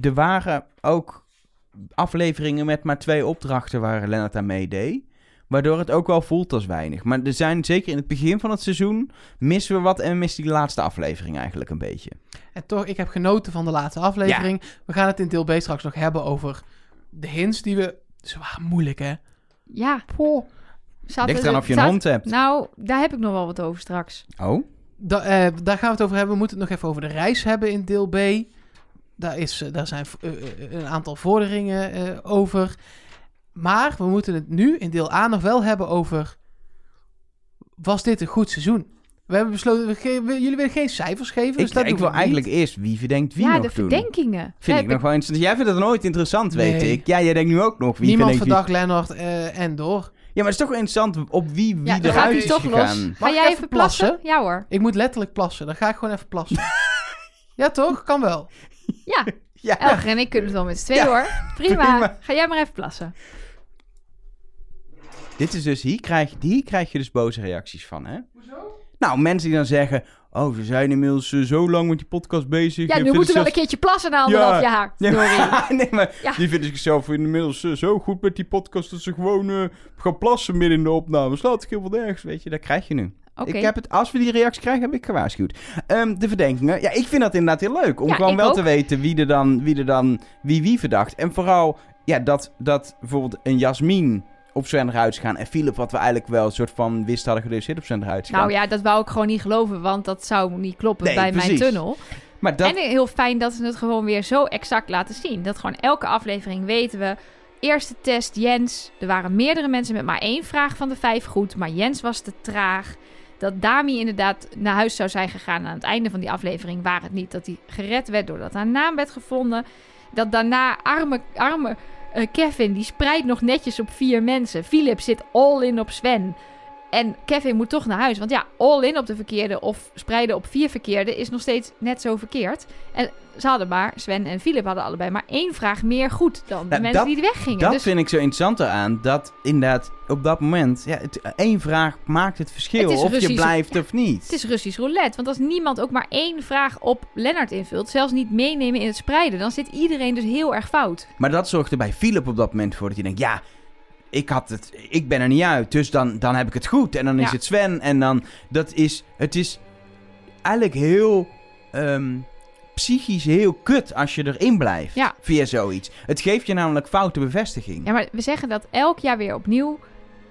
er waren ook afleveringen met maar twee opdrachten waar Lennart aan meedeed. Waardoor het ook wel voelt als weinig. Maar er zijn zeker in het begin van het seizoen missen we wat en missen die laatste aflevering eigenlijk een beetje. En toch, ik heb genoten van de laatste aflevering. We gaan het in deel B straks nog hebben over de hints die we... Ze waren moeilijk, hè? Ja. Zat Ligt er- eraan of je een zat- hond hebt. Nou, daar heb ik nog wel wat over straks. Oh? Da- eh, daar gaan we het over hebben. We moeten het nog even over de reis hebben in deel B. Daar, is, eh, daar zijn eh, een aantal vorderingen eh, over. Maar we moeten het nu in deel A nog wel hebben over... Was dit een goed seizoen? We hebben besloten, we ge- we- jullie willen geen cijfers geven. Dus Ik, dat ik wil eigenlijk niet. eerst wie verdenkt wie ja, nog de doen. verdenkingen. Vind ik nog wel interessant. Jij vindt het nooit interessant, weet Nee. ik. Ja, jij denkt nu ook nog wie Niemand verdenkt wie. verdacht Lennart eh, en door. Ja, maar het is toch wel interessant op wie wie Ja, dan gaat eruit hij is toch gegaan. los. Ga Mag jij even even plassen? Ja hoor. Ik moet letterlijk plassen. Dan ga ik gewoon even plassen. ja, toch? Kan wel. Ja, Ja. Elger en ik kunnen het wel met z'n tweeën Ja, hoor. Prima. prima. Ga jij maar even plassen. Dit is dus, hier krijg, hier krijg je dus boze reacties van, hè? Nou, mensen die dan zeggen... Oh, ze zijn inmiddels eh, zo lang met die podcast bezig. Ja, nu moeten we wel een keertje plassen na anderhalf Ja. jaar. Nee, maar, nee, maar Ja. die vinden zichzelf inmiddels eh, zo goed met die podcast... dat ze gewoon eh, gaan plassen midden in de opname. Slaat ik heel wat ergens, weet je. Dat krijg je nu. Ik heb het, als we die reactie krijgen, heb ik gewaarschuwd. Ehm, de verdenkingen. Ja, ik vind dat inderdaad heel leuk. Om Ja, gewoon wel ook. te weten wie er dan wie, er dan, wie, wie verdacht. En vooral, ja, dat, dat bijvoorbeeld een Jasmin op Sven eruit gaan. En Philip, wat we eigenlijk wel een soort van wist hadden gereduceerd op Sven eruit gaan. Nou ja, dat wou ik gewoon niet geloven, want dat zou niet kloppen Nee, bij precies. mijn tunnel. Maar dat, En heel fijn dat ze het gewoon weer zo exact laten zien. Dat gewoon elke aflevering weten we. Eerste test, Jens. Er waren meerdere mensen met maar één vraag van de vijf goed. Maar Jens was te traag. Dat Dami inderdaad naar huis zou zijn gegaan aan het einde van die aflevering. Waar het niet dat hij gered werd doordat haar naam werd gevonden. Dat daarna arme, arme eh, Kevin, die spreidt nog netjes op vier mensen. Philip zit all in op Sven. En Kevin moet toch naar huis. Want ja, all in op de verkeerde of spreiden op vier verkeerde is nog steeds net zo verkeerd. En ze hadden maar, Sven en Philip hadden allebei maar één vraag meer goed dan de Nou, mensen dat- die weggingen. dat dus vind ik zo interessant eraan. Dat inderdaad op dat moment... Ja, het, één vraag maakt het verschil. Het of je blijft of niet. het is Russisch roulette. Want als niemand ook maar één vraag op Lennart invult, zelfs niet meenemen in het spreiden, dan zit iedereen dus heel erg fout. Maar dat zorgde bij Philip op dat moment voor dat hij denkt... Ja, ik, had het, ik ben er niet uit, dus dan, dan heb ik het goed. En dan is Ja. het Sven en dan... Dat is, het is eigenlijk heel... ehm, psychisch heel kut als je erin blijft Ja. via zoiets. Het geeft je namelijk foute bevestiging. Ja, maar we zeggen dat elk jaar weer opnieuw.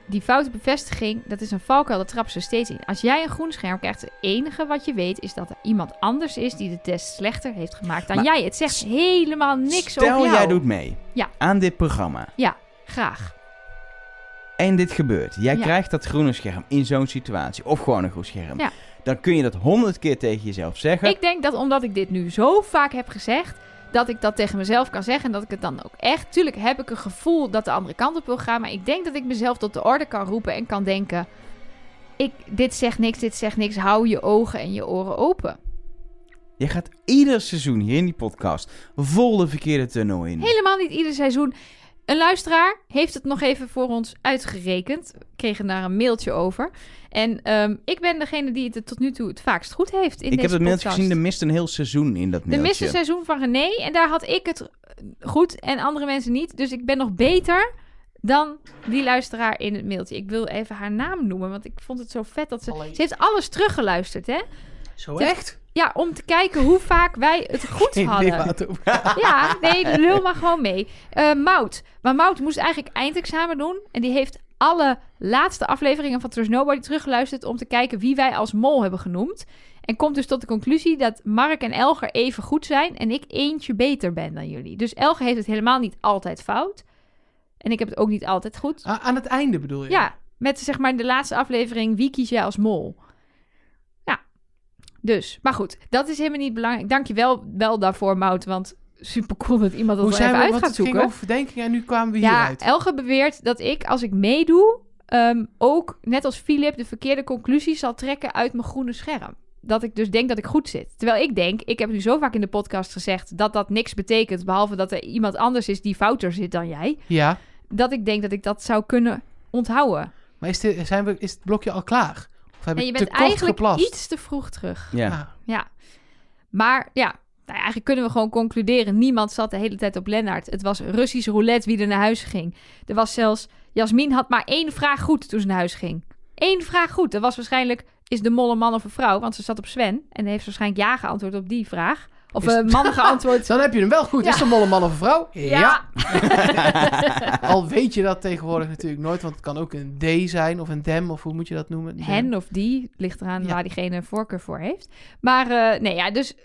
die foute bevestiging, dat is een valkuil, dat trappen ze steeds in. Als jij een groen scherm krijgt, het enige wat je weet is dat er iemand anders is die de test slechter heeft gemaakt dan Maar jij. Het zegt helemaal niks Stel over jou. jij doet mee Ja. aan dit programma Graag. En dit gebeurt. Jij Ja. krijgt dat groene scherm in zo'n situatie, of gewoon een groen scherm. Ja. Dan kun je dat honderd keer tegen jezelf zeggen. Ik denk dat omdat ik dit nu zo vaak heb gezegd, dat ik dat tegen mezelf kan zeggen en dat ik het dan ook echt... Tuurlijk heb ik een gevoel dat de andere kant op wil gaan, maar ik denk dat ik mezelf tot de orde kan roepen en kan denken... Ik, dit zegt niks, dit zegt niks. Hou je ogen en je oren open. Je gaat ieder seizoen hier in die podcast vol de verkeerde tunnel in. Helemaal niet ieder seizoen. Een luisteraar heeft het nog even voor ons uitgerekend. We kregen daar een mailtje over. En ehm, ik ben degene die het tot nu toe het vaakst goed heeft in ik deze heb het mailtje podcast. gezien, er mist een heel seizoen in dat De mailtje. miste seizoen van René. En daar had ik het goed en andere mensen niet. Dus ik ben nog beter dan die luisteraar in het mailtje. Ik wil even haar naam noemen, want ik vond het zo vet dat ze... Allee. Ze heeft alles teruggeluisterd, hè? Zo echt? Ja, om te kijken hoe vaak wij het goed Geen hadden. Ja, nee, lul maar gewoon mee. Eh Mout. Maar Mout moest eigenlijk eindexamen doen. En die heeft alle laatste afleveringen van Trust Nobody teruggeluisterd... om te kijken wie wij als mol hebben genoemd. En komt dus tot de conclusie dat Mark en Elger even goed zijn... en ik eentje beter ben dan jullie. Dus Elger heeft het helemaal niet altijd fout. En ik heb het ook niet altijd goed. A- aan het einde bedoel je? Ja, met zeg maar de laatste aflevering... wie kies jij als mol? Dus. Maar goed, dat is helemaal niet belangrijk. Dank je wel, wel daarvoor, Mout, want... Super cool dat iemand dat Hoe zijn even we, uit gaat het ging zoeken. over verdenkingen en nu kwamen we Ja, hieruit. Elge beweert dat ik, als ik meedoe, ehm, ook, net als Philip, de verkeerde conclusies zal trekken uit mijn groene scherm. Dat ik dus denk dat ik goed zit. Terwijl ik denk, ik heb nu zo vaak in de podcast gezegd dat dat niks betekent, behalve dat er iemand anders is die fouter zit dan jij, Ja, dat ik denk dat ik dat zou kunnen onthouden. maar is, dit, zijn we, is het blokje al klaar? Of heb En ik je te bent kort eigenlijk geplast? iets te vroeg terug. Ja. Ah, Ja. Maar ja, nou eigenlijk kunnen we gewoon concluderen. Niemand zat de hele tijd op Lennart. Het was Russisch roulette wie er naar huis ging. Er was zelfs... Jasmin had maar één vraag goed toen ze naar huis ging. Eén vraag goed. Dat was waarschijnlijk... Is de mol een man of een vrouw? Want ze zat op Sven. En heeft waarschijnlijk ja geantwoord op die vraag. Of een man geantwoord. Dan heb je hem wel goed. Ja. Is de mol een man of een vrouw? Ja. Al weet je dat tegenwoordig natuurlijk nooit, want het kan ook een D zijn of een dem of hoe moet je dat noemen? Dem. Hen of die. Ligt eraan Ja. waar diegene een voorkeur voor heeft. Maar eh, nee, ja, dus...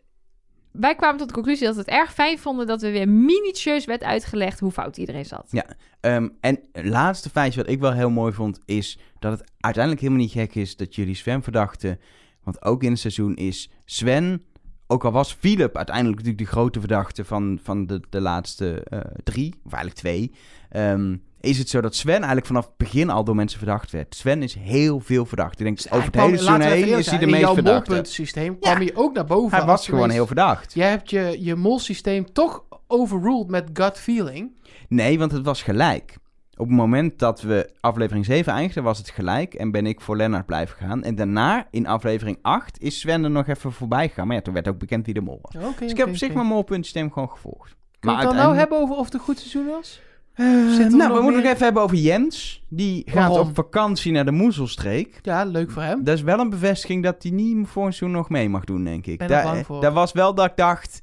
Wij kwamen tot de conclusie dat we het erg fijn vonden... dat we weer minutieus werd uitgelegd hoe fout iedereen zat. Ehm, en het laatste feitje wat ik wel heel mooi vond, is dat het uiteindelijk helemaal niet gek is dat jullie Sven verdachten. Want ook in het seizoen is Sven, ook al was Philip uiteindelijk natuurlijk de grote verdachte van, van de, de laatste eh, drie, of eigenlijk twee, ehm, is het zo dat Sven eigenlijk vanaf het begin al door mensen verdacht werd. Sven is heel veel verdacht. Ik denk, Dus over het hele seizoen heen is hij de meest In jouw verdachte. molpuntensysteem kwam hij ook naar boven. Hij was gewoon geweest. heel verdacht. Jij hebt je, je molsysteem toch overruled met gut feeling. Nee, want het was gelijk. Op het moment dat we aflevering 7 eindigden, was het gelijk. En ben ik voor Lennart blijven gaan. En daarna, in aflevering 8, is Sven er nog even voorbij gegaan. Maar ja, toen werd ook bekend wie de mol was. Dus ik heb op zich mijn molpuntsysteem gewoon gevolgd. Kunnen we het dan nou hebben over of het een goed seizoen was? We nou, we moeten meer? nog even hebben over Jens. Die gaat Waarom? op vakantie naar de Moezelstreek. Ja, leuk voor hem. Dat is wel een bevestiging dat hij niet voor een seizoen nog mee mag doen, denk ik. Ben Daar, bang voor. daar was wel dat ik dacht,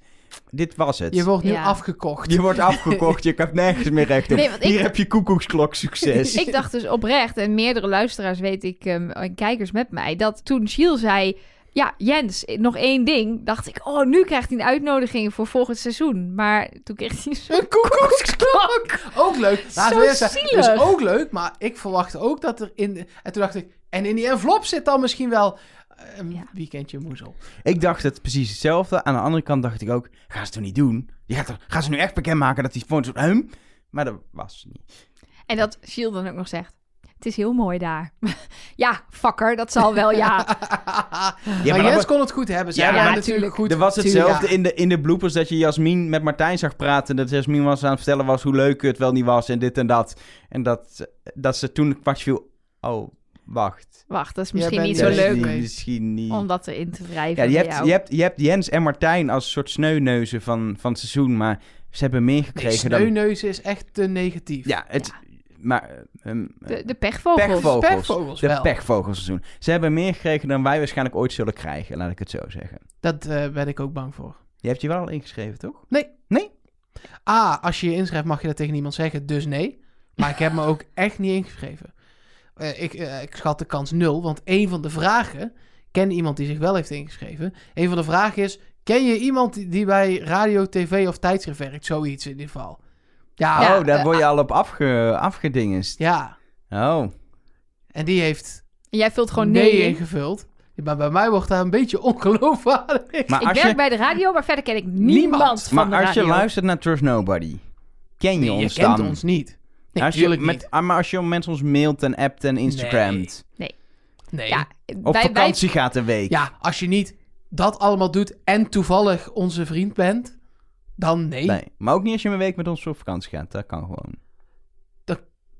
dit was het. Je wordt nu Ja. afgekocht. Je wordt afgekocht, je hebt nergens meer recht op. Nee, want ik- Hier heb je koekoeksklok succes. Ik dacht dus oprecht, en meerdere luisteraars weet ik, ehm, en kijkers met mij, dat toen Giel zei, ja, Jens, nog één ding, dacht ik, oh, nu krijgt hij een uitnodiging voor volgend seizoen. Maar toen kreeg hij zo'n Een koekoeksklok! ook leuk. Laten Zo we eerst zeggen, zielig. Dus ook leuk, maar ik verwachtte ook dat er in... de- En toen dacht ik, en in die envelop zit dan misschien wel een Ja. weekendje moezel. Ik dacht het precies hetzelfde. Aan de andere kant dacht ik ook, ga ze toch niet doen? Je gaat toch, gaan ze nu echt bekendmaken dat hij voor een hm? Maar dat was niet. En dat Giel dan ook nog zegt, het is heel mooi daar. ja, fucker, dat zal wel, ja. maar maar Jens kon het goed hebben. Zij Ja, maar natuurlijk goed. er was hetzelfde ja. in, de, in de bloopers dat je Jasmin met Martijn zag praten. Dat Jasmin was aan het vertellen was hoe leuk het wel niet was en dit en dat. En dat, dat ze toen kwartje viel. Oh, wacht. Wacht, dat is misschien niet zo dus leuk die- Misschien, niet. om dat erin te wrijven Ja, je hebt, jou. je, hebt, je hebt Jens en Martijn als soort sneuneuzen van, van het seizoen. Maar ze hebben meer Nee, gekregen dan... sneuneuzen is echt te negatief. Ja, het... Maar... ehm, De, de pechvogels. Pechvogels. Pechvogels De pechvogelseizoen. Ze hebben meer gekregen dan wij waarschijnlijk ooit zullen krijgen, laat ik het zo zeggen. Dat eh, ben ik ook bang voor. Je hebt je wel al ingeschreven, toch? Ah, als je je inschrijft mag je dat tegen niemand zeggen, dus nee. Maar ik heb me ook echt niet ingeschreven. Eh, ik, eh, ik schat de kans nul. Want een van de vragen, ken iemand die zich wel heeft ingeschreven. Een van de vragen is, ken je iemand die- bij radio, tv of tijdschrift werkt? Zoiets in ieder geval. Ja, Ja, oh, daar word je al op afge, afgedingest. ja. Oh. En die heeft En jij vult gewoon nee, nee, in. ingevuld. Maar bij mij wordt daar een beetje ongeloofwaardig. Maar Ik werk je, bij de radio, maar verder ken ik niemand, Niemand. van de maar als je radio. luistert naar Trust Nobody, ken je Nee, ons je kent dan? ons niet. Nee, als je natuurlijk met, niet. ah, maar als je mensen ons mailt en appt en Instagramt. Nee. Ja, Of wij, wij, vakantie gaat een week. Ja, als je niet dat allemaal doet en toevallig onze vriend bent, dan nee. Nee, maar ook niet als je een week met ons op vakantie gaat. Dat kan gewoon.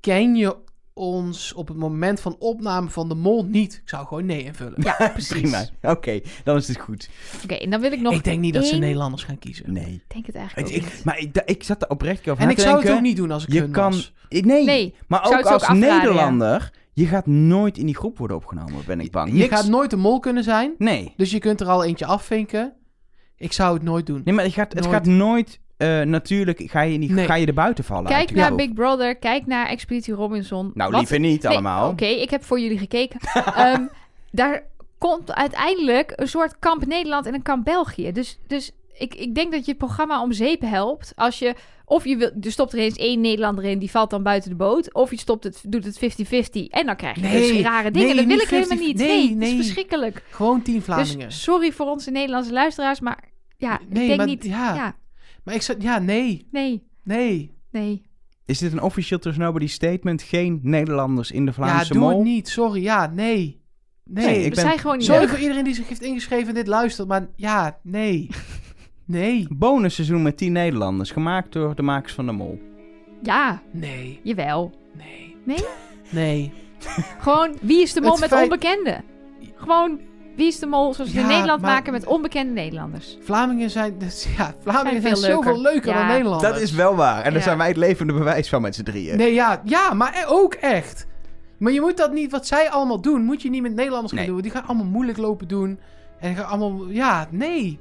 Ken je ons op het moment van opname van de mol niet? Ik zou gewoon nee invullen. ja, precies. Prima. Oké, dan is het goed. Oké, en dan wil ik nog ik denk niet dat ze Nederlanders gaan kiezen. Nee. Ik denk het Ik, eigenlijk ook ik- niet. maar ik, ik zat er oprecht over En ik zou het ook niet doen als ik Je hun kan... was. Ik- Nee, Nee, maar ook als ook afraden, ja. Nederlander, je gaat nooit in die groep worden opgenomen, ben ik bang. Je Niks- gaat nooit de mol kunnen zijn, Nee. dus je kunt er al eentje afvinken. Ik zou het nooit doen. Nee, maar het gaat, het gaat nooit... eh, natuurlijk ga je, niet, Nee. ga je er buiten vallen. Kijk naar. Big Brother, kijk naar Expeditie Robinson. Nou, Wat- liever niet Nee, allemaal. Oké, ik heb voor jullie gekeken. Ehm, daar komt uiteindelijk een soort kamp Nederland en een kamp België. Dus, dus ik, ik denk dat je het programma om zeep helpt. Als je, of je wil, er stopt er eens één Nederlander in, die valt dan buiten de boot. Of je stopt het, doet het 50-50 en dan krijg je Nee, dus rare dingen. nee, dat wil ik helemaal 50 niet. nee, Nee, nee. is verschrikkelijk. Gewoon tien Vlamingen. Dus sorry voor onze Nederlandse luisteraars, maar ja, Nee, ik denk maar- niet. ja. Ja. Maar ik zou... Ja, nee. nee, Nee. nee. Is dit een officieel Trust Nobody statement? Geen Nederlanders in de Ja, Vlaamse doe mol? het niet. Sorry. Ja, nee. Nee. Nee, ik We ben- zijn gewoon niet Sorry leuk. voor iedereen die zich heeft ingeschreven en dit luistert, maar ja, nee. Nee. Bonusseizoen met 10 Nederlanders, gemaakt door de makers van de mol. Ja, Nee. jawel. Nee. Nee? Nee. Gewoon, wie is de mol Het met feit- onbekenden? Gewoon, wie is de mol zoals we in Nederland maar- maken met onbekende Nederlanders? Vlamingen zijn... dus Ja, Vlamingen Zijn zijn, veel zoveel leuker. leuker Ja. dan Nederlanders. Dat is wel waar. En daar Ja. zijn wij het levende bewijs van met z'n drieën. Nee, ja, ja, maar e- ook echt. Maar je moet dat niet... Wat zij allemaal doen, moet je niet met Nederlanders gaan Nee. doen. Die gaan allemaal moeilijk lopen doen. En die gaan allemaal... Ja, nee.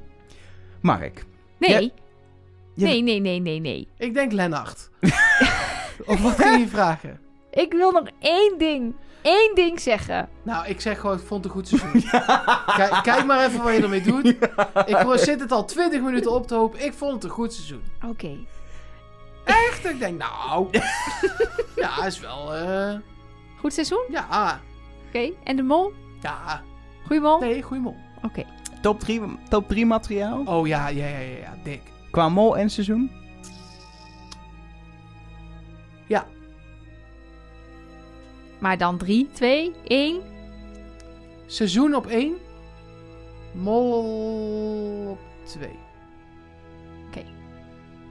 Mark. Nee. Nee, nee, nee, nee, nee. Ik denk Lennart. of wat ging je vragen? Ik wil nog één ding. Één ding zeggen. Nou, ik zeg gewoon, ik vond het een goed seizoen. Kijk, kijk maar even wat je ermee doet. Ik zit het al 20 minuten op te hopen. Ik vond het een goed seizoen. Oké. Echt? Ik denk, nou... ja, is wel... eh Goed seizoen? ja, Oké. En de mol? ja. Goeie mol? Nee, goeie mol. Oké. Top 3 top drie materiaal? Oh ja, ja, ja, ja, ja, dik. Qua mol en seizoen? Maar dan 3, 2, 1. Seizoen op 1. Mol op 2.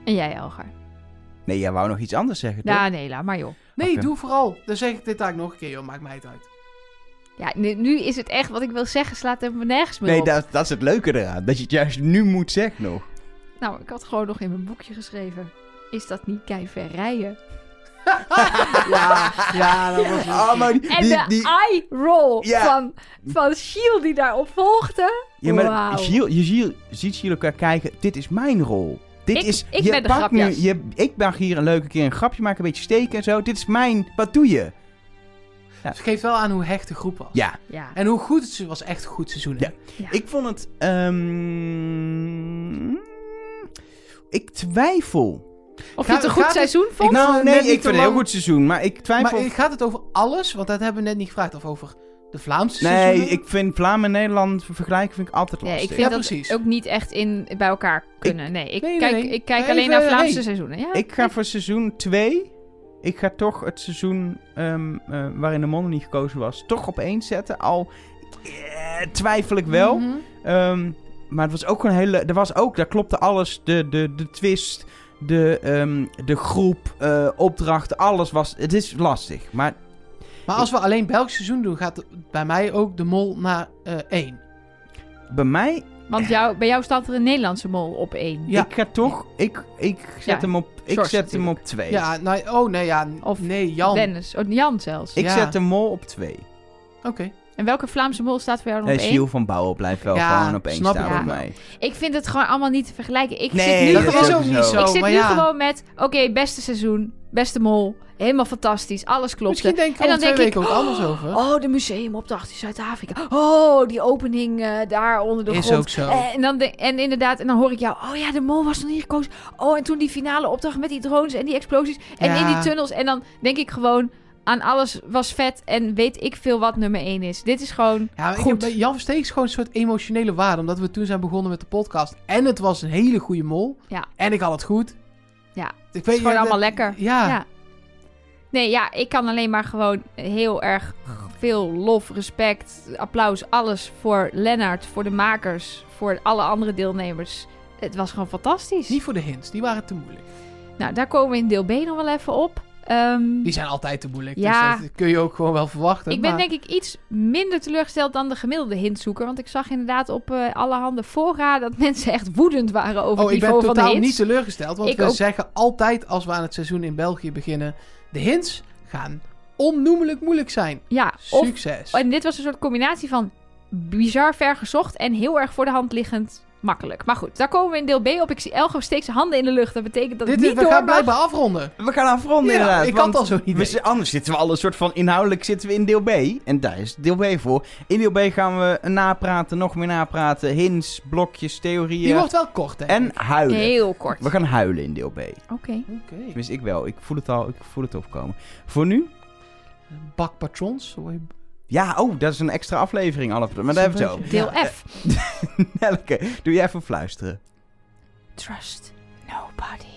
En jij, Elgar? Nee, jij wou nog iets anders zeggen, toch? Ja, nee, laat maar joh. Nee, Oké. doe vooral. Dan zeg ik dit eigenlijk nog een keer, joh. Maakt mij het uit. Ja, nu, nu is het echt wat ik wil zeggen, slaat helemaal nergens meer Nee, op. dat, dat is het leuke eraan. Dat je het juist nu moet zeggen nog. Nou, ik had gewoon nog in mijn boekje geschreven. Is dat niet kei ver rijden? Ja, ja, dat was maar die, En die, de die- eye-roll Ja. van, van Shield die daarop volgde. ja, maar Wauw. Giel- je ziet, ziet Giel elkaar kijken. Dit is mijn rol. Dit Ik- is, ik je ben de nu, je, ik mag hier een leuke keer een grapje maken, een beetje steken en zo. Dit is mijn, wat doe je? Het geeft wel aan hoe hecht de groep was. Ja, Ja. En hoe goed het was echt een goed seizoen. Hè? Ja. ik vond het... ehm, ik twijfel. Of je het een goed het- seizoen vond? Ik- nou, nee, ik vind het een heel goed seizoen. Maar ik twijfel... Maar gaat het over alles? Want dat hebben we net niet gevraagd. Of over de Vlaamse nee, seizoenen? ik vind Vlaam en Nederland vergelijken vind ik altijd Nee, lastig. ik vind Ja, dat precies. ook niet echt in, bij elkaar kunnen. Nee, ik Nee, nee, kijk, nee. Ik kijk Nee, alleen even, naar Vlaamse seizoenen. Ja, Ik ga voor seizoen 2. Ik ga toch het seizoen ehm, eh, waarin de Mondo niet gekozen was, toch op één zetten. Al eh, twijfel ik wel. Mhm. Ehm, maar het was ook een hele. Er was ook, daar klopte alles. De, de, de twist, de, ehm, de groep, eh, opdrachten, alles was. Het is lastig. Maar Maar als we alleen Belgisch seizoen doen, gaat bij mij ook de mol naar eh 1. bij mij, Want jou, bij jou staat er een Nederlandse mol op één. Ja. ik ga toch. Ik, ik zet Ja, hem op. Ik zet hem op 2. Ja, nou, oh nee, ja. Of nee, Jan. Dennis. Oh, Jan zelfs. Ik Ja. zet de mol op 2. Oké. En welke Vlaamse mol staat voor jou dan op één? Giel van Bouwen blijft wel Ja, gewoon op één snap staan ik voor mij. Ik vind het gewoon allemaal niet te vergelijken. Ik Nee, zit nu dat gewoon, is ook niet zo. ik zit maar nu ja. gewoon met, oké, beste seizoen, beste mol. Helemaal fantastisch. Alles klopte. Misschien denk ik En er dan twee denk ik, weken ook anders over. Oh, de museumopdracht in Zuid-Afrika. Oh, die opening eh, daar onder de Is grond. ook zo. Eh, en, dan de- en inderdaad, en dan hoor ik jou. Oh ja, de mol was nog niet gekozen. Oh, en toen die finale opdracht met die drones en die explosies. En Ja. in die tunnels. En dan denk ik gewoon aan alles was vet. En weet ik veel wat nummer 1 is. Dit is gewoon Ja, goed. bij Jan Versteeg is gewoon een soort emotionele waarde. Omdat we toen zijn begonnen met de podcast. En het was een hele goede mol. Ja. En ik had het goed. Ja, Ik Het weet is gewoon ja, allemaal dat- lekker. Ja. Ja. Nee, ja, ik kan alleen maar gewoon heel erg veel lof, respect, applaus, alles voor Lennart, voor de makers, voor alle andere deelnemers. Het was gewoon fantastisch. Niet voor de hints, die waren te moeilijk. Nou, daar komen we in deel B nog wel even op. Ehm, Die zijn altijd te moeilijk. Ja. Dus dat kun je ook gewoon wel verwachten. ik ben maar- denk ik iets minder teleurgesteld dan de gemiddelde hintzoeker. Want ik zag inderdaad op eh allerhande fora dat mensen echt woedend waren over Oh, het ik ben niveau van de totaal hints. niet teleurgesteld. Want Ik we ook. zeggen altijd als we aan het seizoen in België beginnen... De hints gaan onnoemelijk moeilijk zijn. Ja, of, Succes. en dit was een soort combinatie van bizar ver gezocht en heel erg voor de hand liggend makkelijk. Maar goed, daar komen we in deel B op. Ik zie Elgo steekt zijn handen in de lucht. Dat betekent dat Dit, het is- niet we door gaan mag. blijven afronden. We gaan afronden Ja, inderdaad. ik had want al zo'n we idee. zi- anders zitten we al een soort van inhoudelijk zitten we in deel B. En daar is deel B voor. In deel B gaan we napraten, nog meer napraten. Hints, blokjes, Die theorieën. wordt wel kort, denk En huilen. Heel kort. We gaan huilen in deel B. Oké. Oké. Tenminste, ik wel. Ik voel het al. Ik voel het opkomen. Voor nu? Bak patrons. Hoor je- Ja, oh, dat is een extra aflevering. Alle, maar daar hebben we het zo. Deel. F. Nelke, doe jij even fluisteren. Trust nobody.